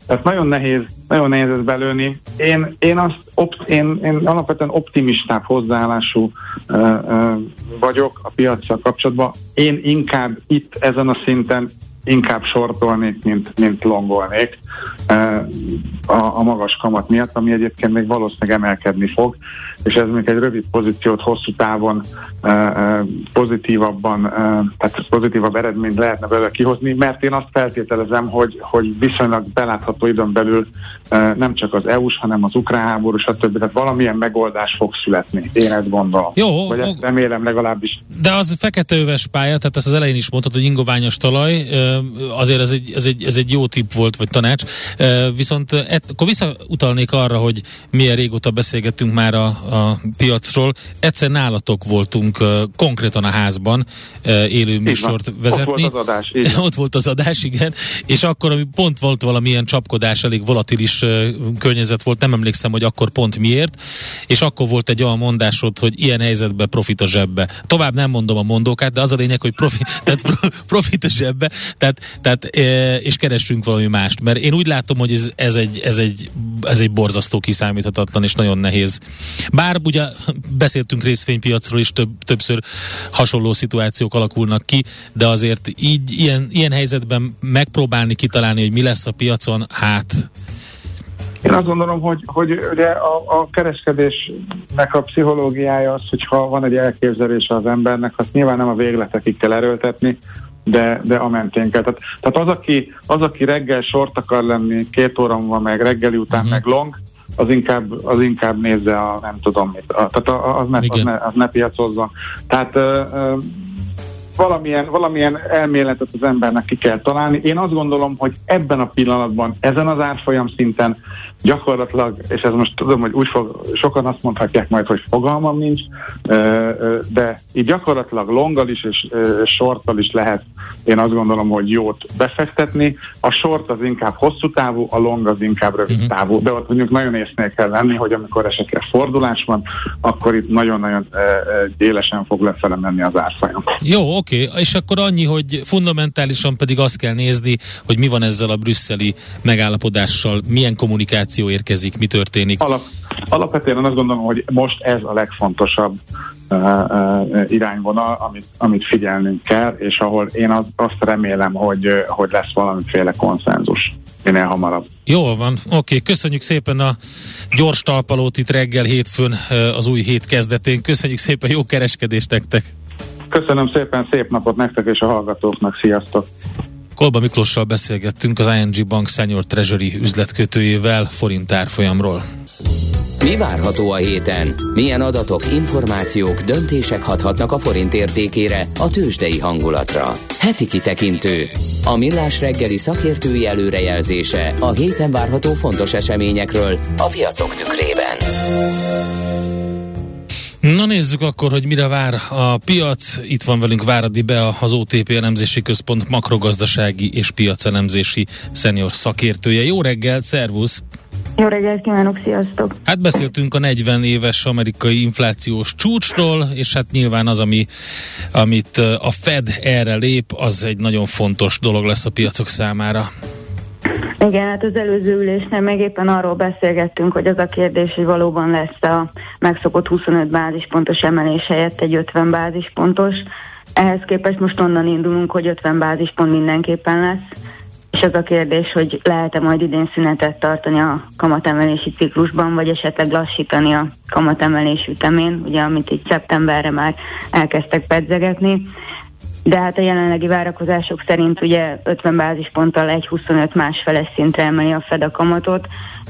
Tehát nagyon nehéz, nagyon nehéz ezt belőni. Én, én, azt, opt, én, én alapvetően optimistább hozzáállású uh, uh, vagyok a piacsal kapcsolatban. Én inkább itt ezen a szinten inkább sortolnék, mint, mint longolnék a, a magas kamat miatt, ami egyébként még valószínűleg emelkedni fog, és ez még egy rövid pozíciót hosszú távon pozitívabban, tehát pozitívabb eredményt lehetne belőle kihozni, mert én azt feltételezem, hogy, hogy viszonylag belátható időn belül nem csak az EU-s, hanem az ukrán háború, stb. Tehát valamilyen megoldás fog születni. Én ezt gondolom. Jó, Vagy ezt remélem legalábbis. De az feketeöves pálya, tehát ezt az elején is mondtad, hogy ingoványos talaj, azért ez egy, ez egy, ez egy jó tipp volt, vagy tanács. Viszont et, akkor visszautalnék arra, hogy milyen régóta beszélgettünk már a, a piacról. Egyszer nálatok voltunk konkrétan a házban élő műsort vezetni. Ott volt az adás. Ott volt az adás, igen. És akkor, ami pont volt valamilyen csapkodás, elég volatilis környezet volt, nem emlékszem, hogy akkor pont miért. És akkor volt egy olyan mondásod, hogy ilyen helyzetben profit a zsebbe. Tovább nem mondom a mondókát, de az a lényeg, hogy profit, tehát profit a zsebbe, tehát, tehát és keressünk valami mást. Mert én úgy látom, hogy ez, ez, egy, ez, egy, ez egy borzasztó kiszámíthatatlan és nagyon nehéz. Bár ugye beszéltünk részvénypiacról is több, többször hasonló szituációk alakulnak ki, de azért így ilyen, ilyen helyzetben megpróbálni kitalálni, hogy mi lesz a piacon, hát én azt gondolom, hogy, hogy ugye a, a kereskedésnek a pszichológiája az, hogyha van egy elképzelése az embernek, azt nyilván nem a végletekig kell erőltetni, de, de a mentén kell. Tehát, tehát az, aki, az, aki reggel sort akar lenni, két óra van meg, reggeli után uh-huh. meg long, az inkább, az inkább nézze a nem tudom mit. A, tehát az ne, az, ne, az ne piacozza. Tehát uh, valamilyen, valamilyen elméletet az embernek ki kell találni. Én azt gondolom, hogy ebben a pillanatban, ezen az árfolyam szinten gyakorlatilag, és ez most tudom, hogy úgy fog, sokan azt mondhatják majd, hogy fogalmam nincs, de így gyakorlatilag longgal is és sorttal is lehet, én azt gondolom, hogy jót befektetni. A short az inkább hosszú távú, a long az inkább rövid uh-huh. távú, de ott mondjuk nagyon észnél kell lenni, hogy amikor esetleg fordulás van, akkor itt nagyon-nagyon élesen fog lefele menni az árfolyam. Jó, oké, okay. és akkor annyi, hogy fundamentálisan pedig azt kell nézni, hogy mi van ezzel a brüsszeli megállapodással, milyen kommunikáció információ érkezik, mi történik? Alap, alapvetően azt gondolom, hogy most ez a legfontosabb uh, uh, irányvonal, amit, amit figyelnünk kell, és ahol én az, azt remélem, hogy, hogy lesz valamiféle konszenzus minél hamarabb. Jól van, oké, okay. köszönjük szépen a gyors talpalót itt reggel hétfőn az új hét kezdetén. Köszönjük szépen, jó kereskedést nektek! Köszönöm szépen, szép napot nektek és a hallgatóknak, sziasztok! Kolba Miklossal beszélgettünk az ING Bank Senior Treasury üzletkötőjével forint árfolyamról. Mi várható a héten? Milyen adatok, információk, döntések hathatnak a forint értékére, a tőzsdei hangulatra? Heti kitekintő. A millás reggeli szakértői előrejelzése a héten várható fontos eseményekről a piacok tükrében. Na nézzük akkor, hogy mire vár a piac. Itt van velünk Váradi Be, az OTP elemzési központ makrogazdasági és piacelemzési szenior szakértője. Jó reggelt, szervusz! Jó reggelt kívánok, sziasztok! Hát beszéltünk a 40 éves amerikai inflációs csúcsról, és hát nyilván az, ami, amit a Fed erre lép, az egy nagyon fontos dolog lesz a piacok számára. Igen, hát az előző ülésnél meg éppen arról beszélgettünk, hogy az a kérdés, hogy valóban lesz a megszokott 25 bázispontos emelés helyett egy 50 bázispontos. Ehhez képest most onnan indulunk, hogy 50 bázispont mindenképpen lesz, és az a kérdés, hogy lehet-e majd idén szünetet tartani a kamatemelési ciklusban, vagy esetleg lassítani a kamatemelés ütemén, ugye amit itt szeptemberre már elkezdtek pedzegetni de hát a jelenlegi várakozások szerint ugye 50 bázisponttal egy 25 másfeles szintre emeli a Fed a kamatot,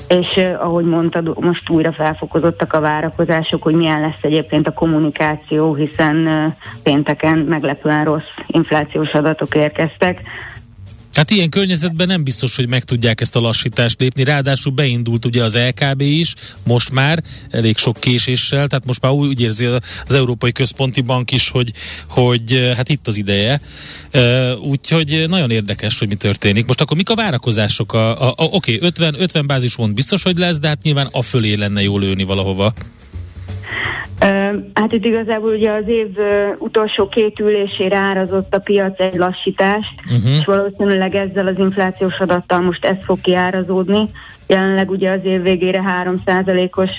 és ahogy mondtad, most újra felfokozottak a várakozások, hogy milyen lesz egyébként a kommunikáció, hiszen pénteken meglepően rossz inflációs adatok érkeztek, Hát ilyen környezetben nem biztos, hogy meg tudják ezt a lassítást lépni, ráadásul beindult ugye az LKB is, most már elég sok késéssel, tehát most már úgy érzi az Európai Központi Bank is, hogy, hogy hát itt az ideje. Úgyhogy nagyon érdekes, hogy mi történik. Most akkor mik a várakozások? A, a, a, Oké, okay, 50, 50 bázismont biztos, hogy lesz, de hát nyilván a fölé lenne jól lőni valahova. Hát itt igazából ugye az év utolsó két ülésére árazott a piac egy lassítást, uh-huh. és valószínűleg ezzel az inflációs adattal most ez fog kiárazódni. Jelenleg ugye az év végére 3%-os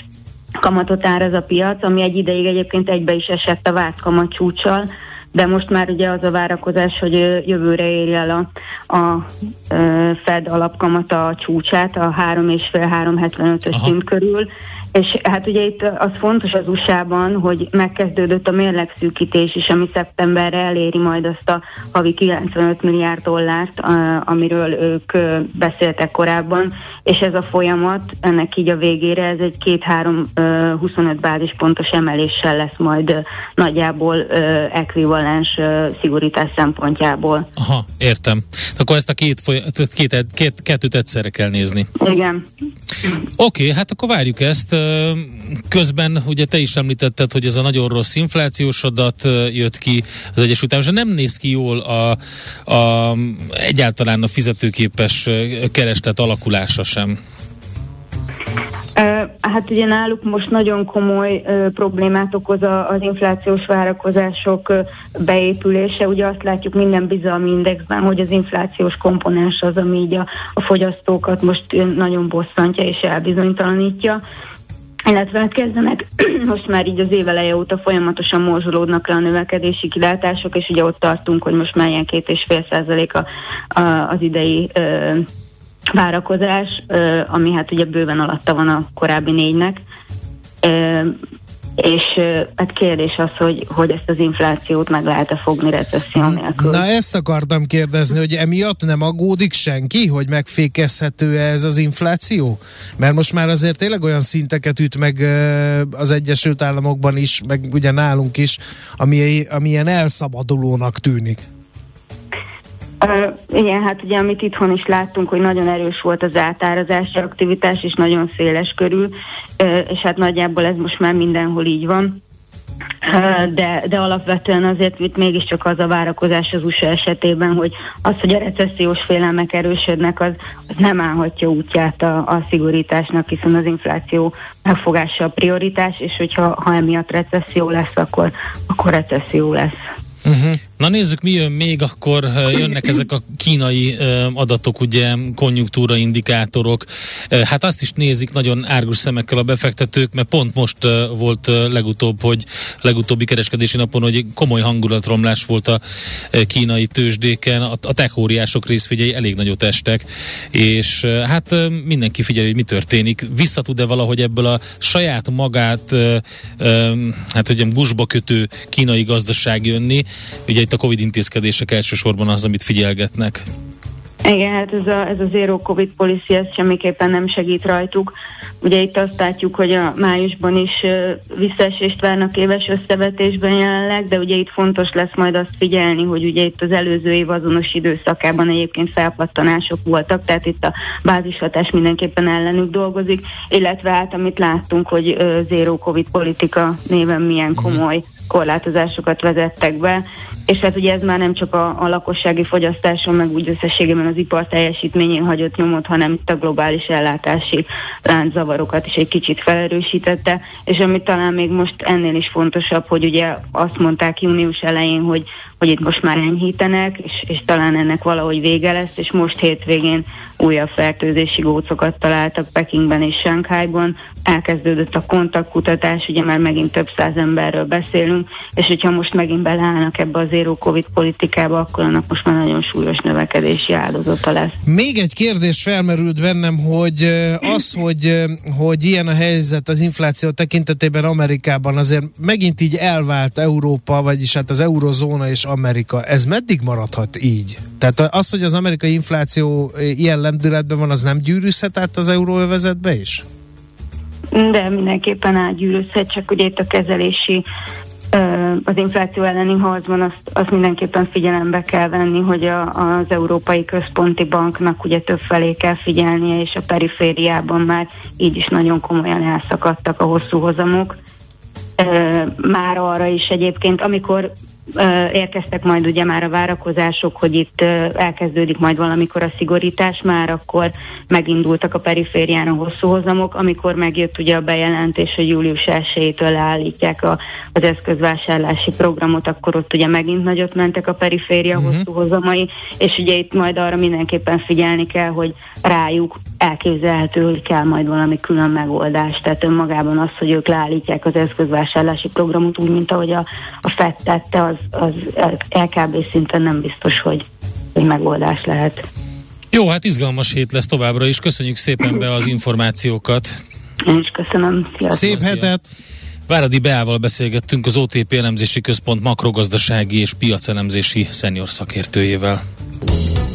kamatot áraz a piac, ami egy ideig egyébként egybe is esett a várt kamat csúcsal, de most már ugye az a várakozás, hogy jövőre érje el a, a Fed alapkamata a csúcsát, a 3,5-3,75-ös szint körül, és hát ugye itt az fontos az USA-ban, hogy megkezdődött a mérlegszűkítés is, ami szeptemberre eléri majd azt a havi 95 milliárd dollárt, amiről ők beszéltek korábban, és ez a folyamat, ennek így a végére, ez egy két-három 25 bázispontos emeléssel lesz majd nagyjából ekvivalens szigorítás szempontjából. Aha, értem. Akkor ezt a két, két, két, kettőt egyszerre kell nézni. Igen. Oké, okay, hát akkor várjuk ezt Közben ugye te is említetted, hogy ez a nagyon rossz inflációs adat jött ki az Egyesült Államokban, nem néz ki jól a, a, egyáltalán a fizetőképes kereslet alakulása sem. Hát ugye náluk most nagyon komoly uh, problémát okoz a, az inflációs várakozások uh, beépülése. Ugye azt látjuk minden bizalmi indexben, hogy az inflációs komponens az, ami így a, a fogyasztókat most nagyon bosszantja és elbizonytalanítja illetve hát kezdenek most már így az éveleje óta folyamatosan morzsolódnak le a növekedési kilátások, és ugye ott tartunk, hogy most már ilyen két és fél százalék a, a, az idei ö, várakozás, ö, ami hát ugye bőven alatta van a korábbi négynek. Ö, és hát kérdés az, hogy, hogy ezt az inflációt meg lehet-e fogni recesszió nélkül. Na ezt akartam kérdezni, hogy emiatt nem aggódik senki, hogy megfékezhető ez az infláció? Mert most már azért tényleg olyan szinteket üt meg az Egyesült Államokban is, meg ugye nálunk is, ami, ami ilyen elszabadulónak tűnik. Igen, hát ugye amit itthon is láttunk, hogy nagyon erős volt az átárazási aktivitás, és nagyon széles körül, és hát nagyjából ez most már mindenhol így van. De, de alapvetően azért itt mégiscsak az a várakozás az USA esetében, hogy az, hogy a recessziós félelmek erősödnek, az, az nem állhatja útját a, a szigorításnak, hiszen az infláció megfogása a prioritás, és hogyha ha emiatt recesszió lesz, akkor, akkor recesszió lesz. Uh-huh. Na nézzük, mi jön még, akkor jönnek ezek a kínai adatok, ugye konjunktúra indikátorok. Hát azt is nézik nagyon árgus szemekkel a befektetők, mert pont most volt legutóbb, hogy legutóbbi kereskedési napon, hogy komoly hangulatromlás volt a kínai tőzsdéken, a tech óriások elég nagyot estek, és hát mindenki figyeli, hogy mi történik. Vissza tud-e valahogy ebből a saját magát, hát hogy gusba kötő kínai gazdaság jönni, Ugye itt a Covid intézkedések elsősorban az, amit figyelgetnek. Igen, hát ez a, ez a zero covid policy, ez semmiképpen nem segít rajtuk. Ugye itt azt látjuk, hogy a májusban is visszaesést várnak éves összevetésben jelenleg, de ugye itt fontos lesz majd azt figyelni, hogy ugye itt az előző év azonos időszakában egyébként felpattanások voltak, tehát itt a bázishatás mindenképpen ellenük dolgozik, illetve hát amit láttunk, hogy zero covid politika néven milyen mhm. komoly korlátozásokat vezettek be, és hát ugye ez már nem csak a, a lakossági fogyasztáson, meg úgy összességében az ipar teljesítményén hagyott nyomot, hanem itt a globális ellátási lánczavarokat is egy kicsit felerősítette, és ami talán még most ennél is fontosabb, hogy ugye azt mondták június elején, hogy, hogy itt most már enyhítenek, és, és talán ennek valahogy vége lesz, és most hétvégén újabb fertőzési gócokat találtak Pekingben és Sánkhájban, elkezdődött a kontaktkutatás, ugye már megint több száz emberről beszélünk, és hogyha most megint beleállnak ebbe az zero covid politikába, akkor annak most már nagyon súlyos növekedési áldozata lesz. Még egy kérdés felmerült bennem, hogy az, hogy, hogy ilyen a helyzet az infláció tekintetében Amerikában azért megint így elvált Európa, vagyis hát az eurozóna és Amerika. Ez meddig maradhat így? Tehát az, hogy az amerikai infláció ilyen lendületben van, az nem gyűrűzhet át az euróövezetbe is? De mindenképpen átgyűrűzhet, csak ugye itt a kezelési az infláció elleni harcban azt, azt mindenképpen figyelembe kell venni, hogy a, az Európai Központi Banknak ugye több felé kell figyelnie, és a perifériában már így is nagyon komolyan elszakadtak a hosszú hozamok. Már arra is egyébként, amikor érkeztek majd ugye már a várakozások, hogy itt elkezdődik majd valamikor a szigorítás, már akkor megindultak a periférián a hosszú hozamok, amikor megjött ugye a bejelentés, hogy július 1-től leállítják a, az eszközvásárlási programot, akkor ott ugye megint nagyot mentek a periféria uh-huh. hosszú hozamai, és ugye itt majd arra mindenképpen figyelni kell, hogy rájuk elképzelhető, hogy kell majd valami külön megoldás. Tehát önmagában az, hogy ők leállítják az eszközvásárlási programot úgy, mint ahogy a, a FED tette, az, az LKB szinten nem biztos, hogy, hogy megoldás lehet. Jó, hát izgalmas hét lesz továbbra is. Köszönjük szépen be az információkat. Én is köszönöm. Sziasztok. Szép hetet! Váradi Beával beszélgettünk az OTP elemzési központ makrogazdasági és piacelemzési szenior szakértőjével.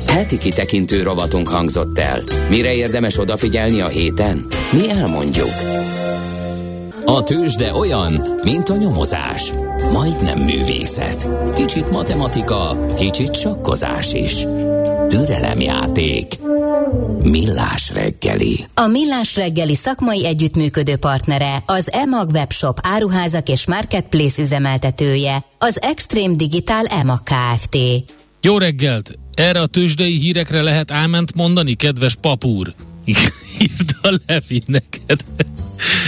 Heti kitekintő rovatunk hangzott el. Mire érdemes odafigyelni a héten? Mi elmondjuk. A tőzsde olyan, mint a nyomozás. Majdnem művészet. Kicsit matematika, kicsit sakkozás is. Türelemjáték. Millás reggeli. A Millás reggeli szakmai együttműködő partnere az EMAG webshop áruházak és marketplace üzemeltetője, az Extreme Digital EMAG Kft. Jó reggelt! Erre a tőzsdei hírekre lehet áment mondani, kedves papúr? Írta Levi neked.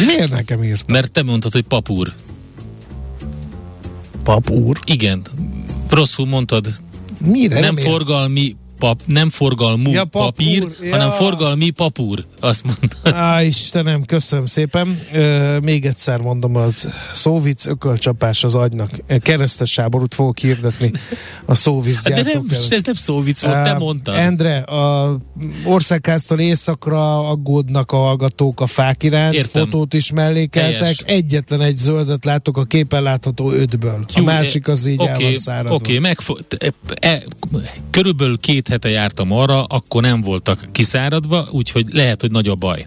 Miért nekem írt? Mert te mondtad, hogy papúr. Papúr? Igen. Rosszul mondtad. Mire? Nem, nem forgalmi pap, nem forgalmú ja, papúr, papír, ja. hanem forgalmi papúr, azt mondta. Á, Istenem, köszönöm szépen. Ö, még egyszer mondom, az szóvic ökölcsapás az agynak. Keresztes sáborút fogok hirdetni a szóvic De nem, ez nem szóvic volt, te mondtad. Endre, a országháztól északra aggódnak a hallgatók a fák iránt, Értem. fotót is mellékeltek. Helyes. Egyetlen egy zöldet látok a képen látható ötből. A Hú, másik az így okay, el van száradva. Oké, okay, megfo- e, e, körülbelül két hete jártam arra, akkor nem voltak kiszáradva, úgyhogy lehet, hogy nagy a baj.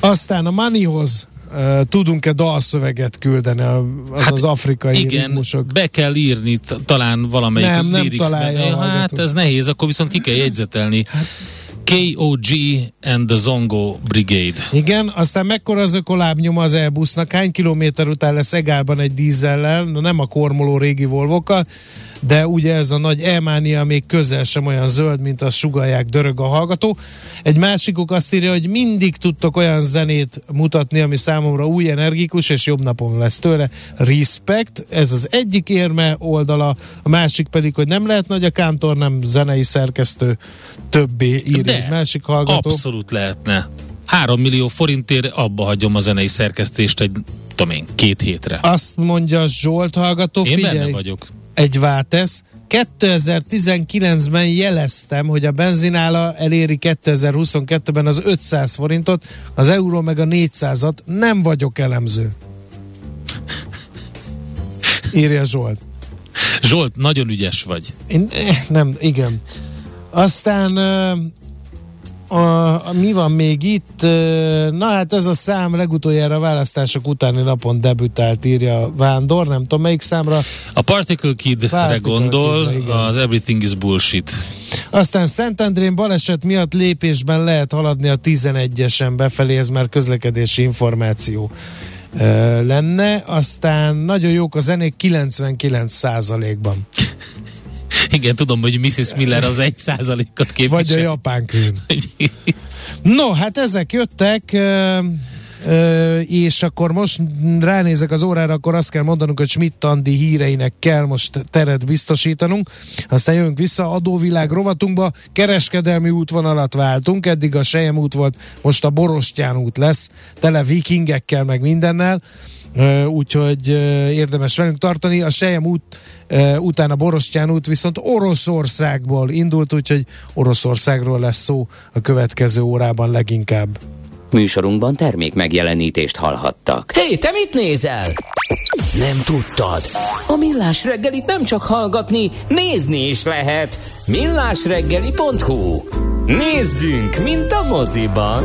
Aztán a Manihoz Uh, tudunk-e dalszöveget küldeni az, hát az afrikai igen, ritmusok? be kell írni t- talán valamelyik nem, nem találja Hát ez nehéz, akkor viszont ki kell jegyzetelni. Hát, KOG and the Zongo Brigade. Igen, aztán mekkora az ökolábnyoma az Airbusnak? Hány kilométer után lesz Egálban egy dízellel, no nem a kormoló régi volvokkal, de ugye ez a nagy Elmánia még közel sem olyan zöld, mint azt sugalják dörög a hallgató. Egy másikuk azt írja, hogy mindig tudtok olyan zenét mutatni, ami számomra új, energikus, és jobb napom lesz tőle. Respect, ez az egyik érme oldala, a másik pedig, hogy nem lehet nagy a kántor, nem zenei szerkesztő, többé írja de, egy másik hallgató. abszolút lehetne. 3 millió forintért abba hagyom a zenei szerkesztést egy, tudom én, két hétre. Azt mondja Zsolt hallgató, Én figyelj, benne vagyok egy váltesz. 2019-ben jeleztem, hogy a benzinála eléri 2022-ben az 500 forintot, az euró meg a 400-at. Nem vagyok elemző. Írja Zsolt. Zsolt, nagyon ügyes vagy. Én, eh, nem, igen. Aztán a, mi van még itt? Na hát ez a szám legutoljára a választások utáni napon debütált, írja Vándor, nem tudom melyik számra. A Particle Kid-re gondol, Kid, az Everything is Bullshit. Aztán Szentendrén baleset miatt lépésben lehet haladni a 11-esen befelé, ez már közlekedési információ lenne. Aztán nagyon jók a zenék 99 százalékban. Igen, tudom, hogy Mrs. Miller az egy százalékot képvisel. Vagy a japán krém. no, hát ezek jöttek, és akkor most ránézek az órára, akkor azt kell mondanunk, hogy Schmidt Andi híreinek kell most teret biztosítanunk. Aztán jövünk vissza adóvilág rovatunkba, kereskedelmi útvonalat váltunk, eddig a Sejem út volt, most a Borostyán út lesz, tele vikingekkel meg mindennel úgyhogy érdemes velünk tartani. A Sejem út után a Borostyán út viszont Oroszországból indult, úgyhogy Oroszországról lesz szó a következő órában leginkább. Műsorunkban termék megjelenítést hallhattak. Hé, hey, te mit nézel? Nem tudtad? A Millás reggelit nem csak hallgatni, nézni is lehet. millásreggeli.hu Nézzünk, mint a moziban!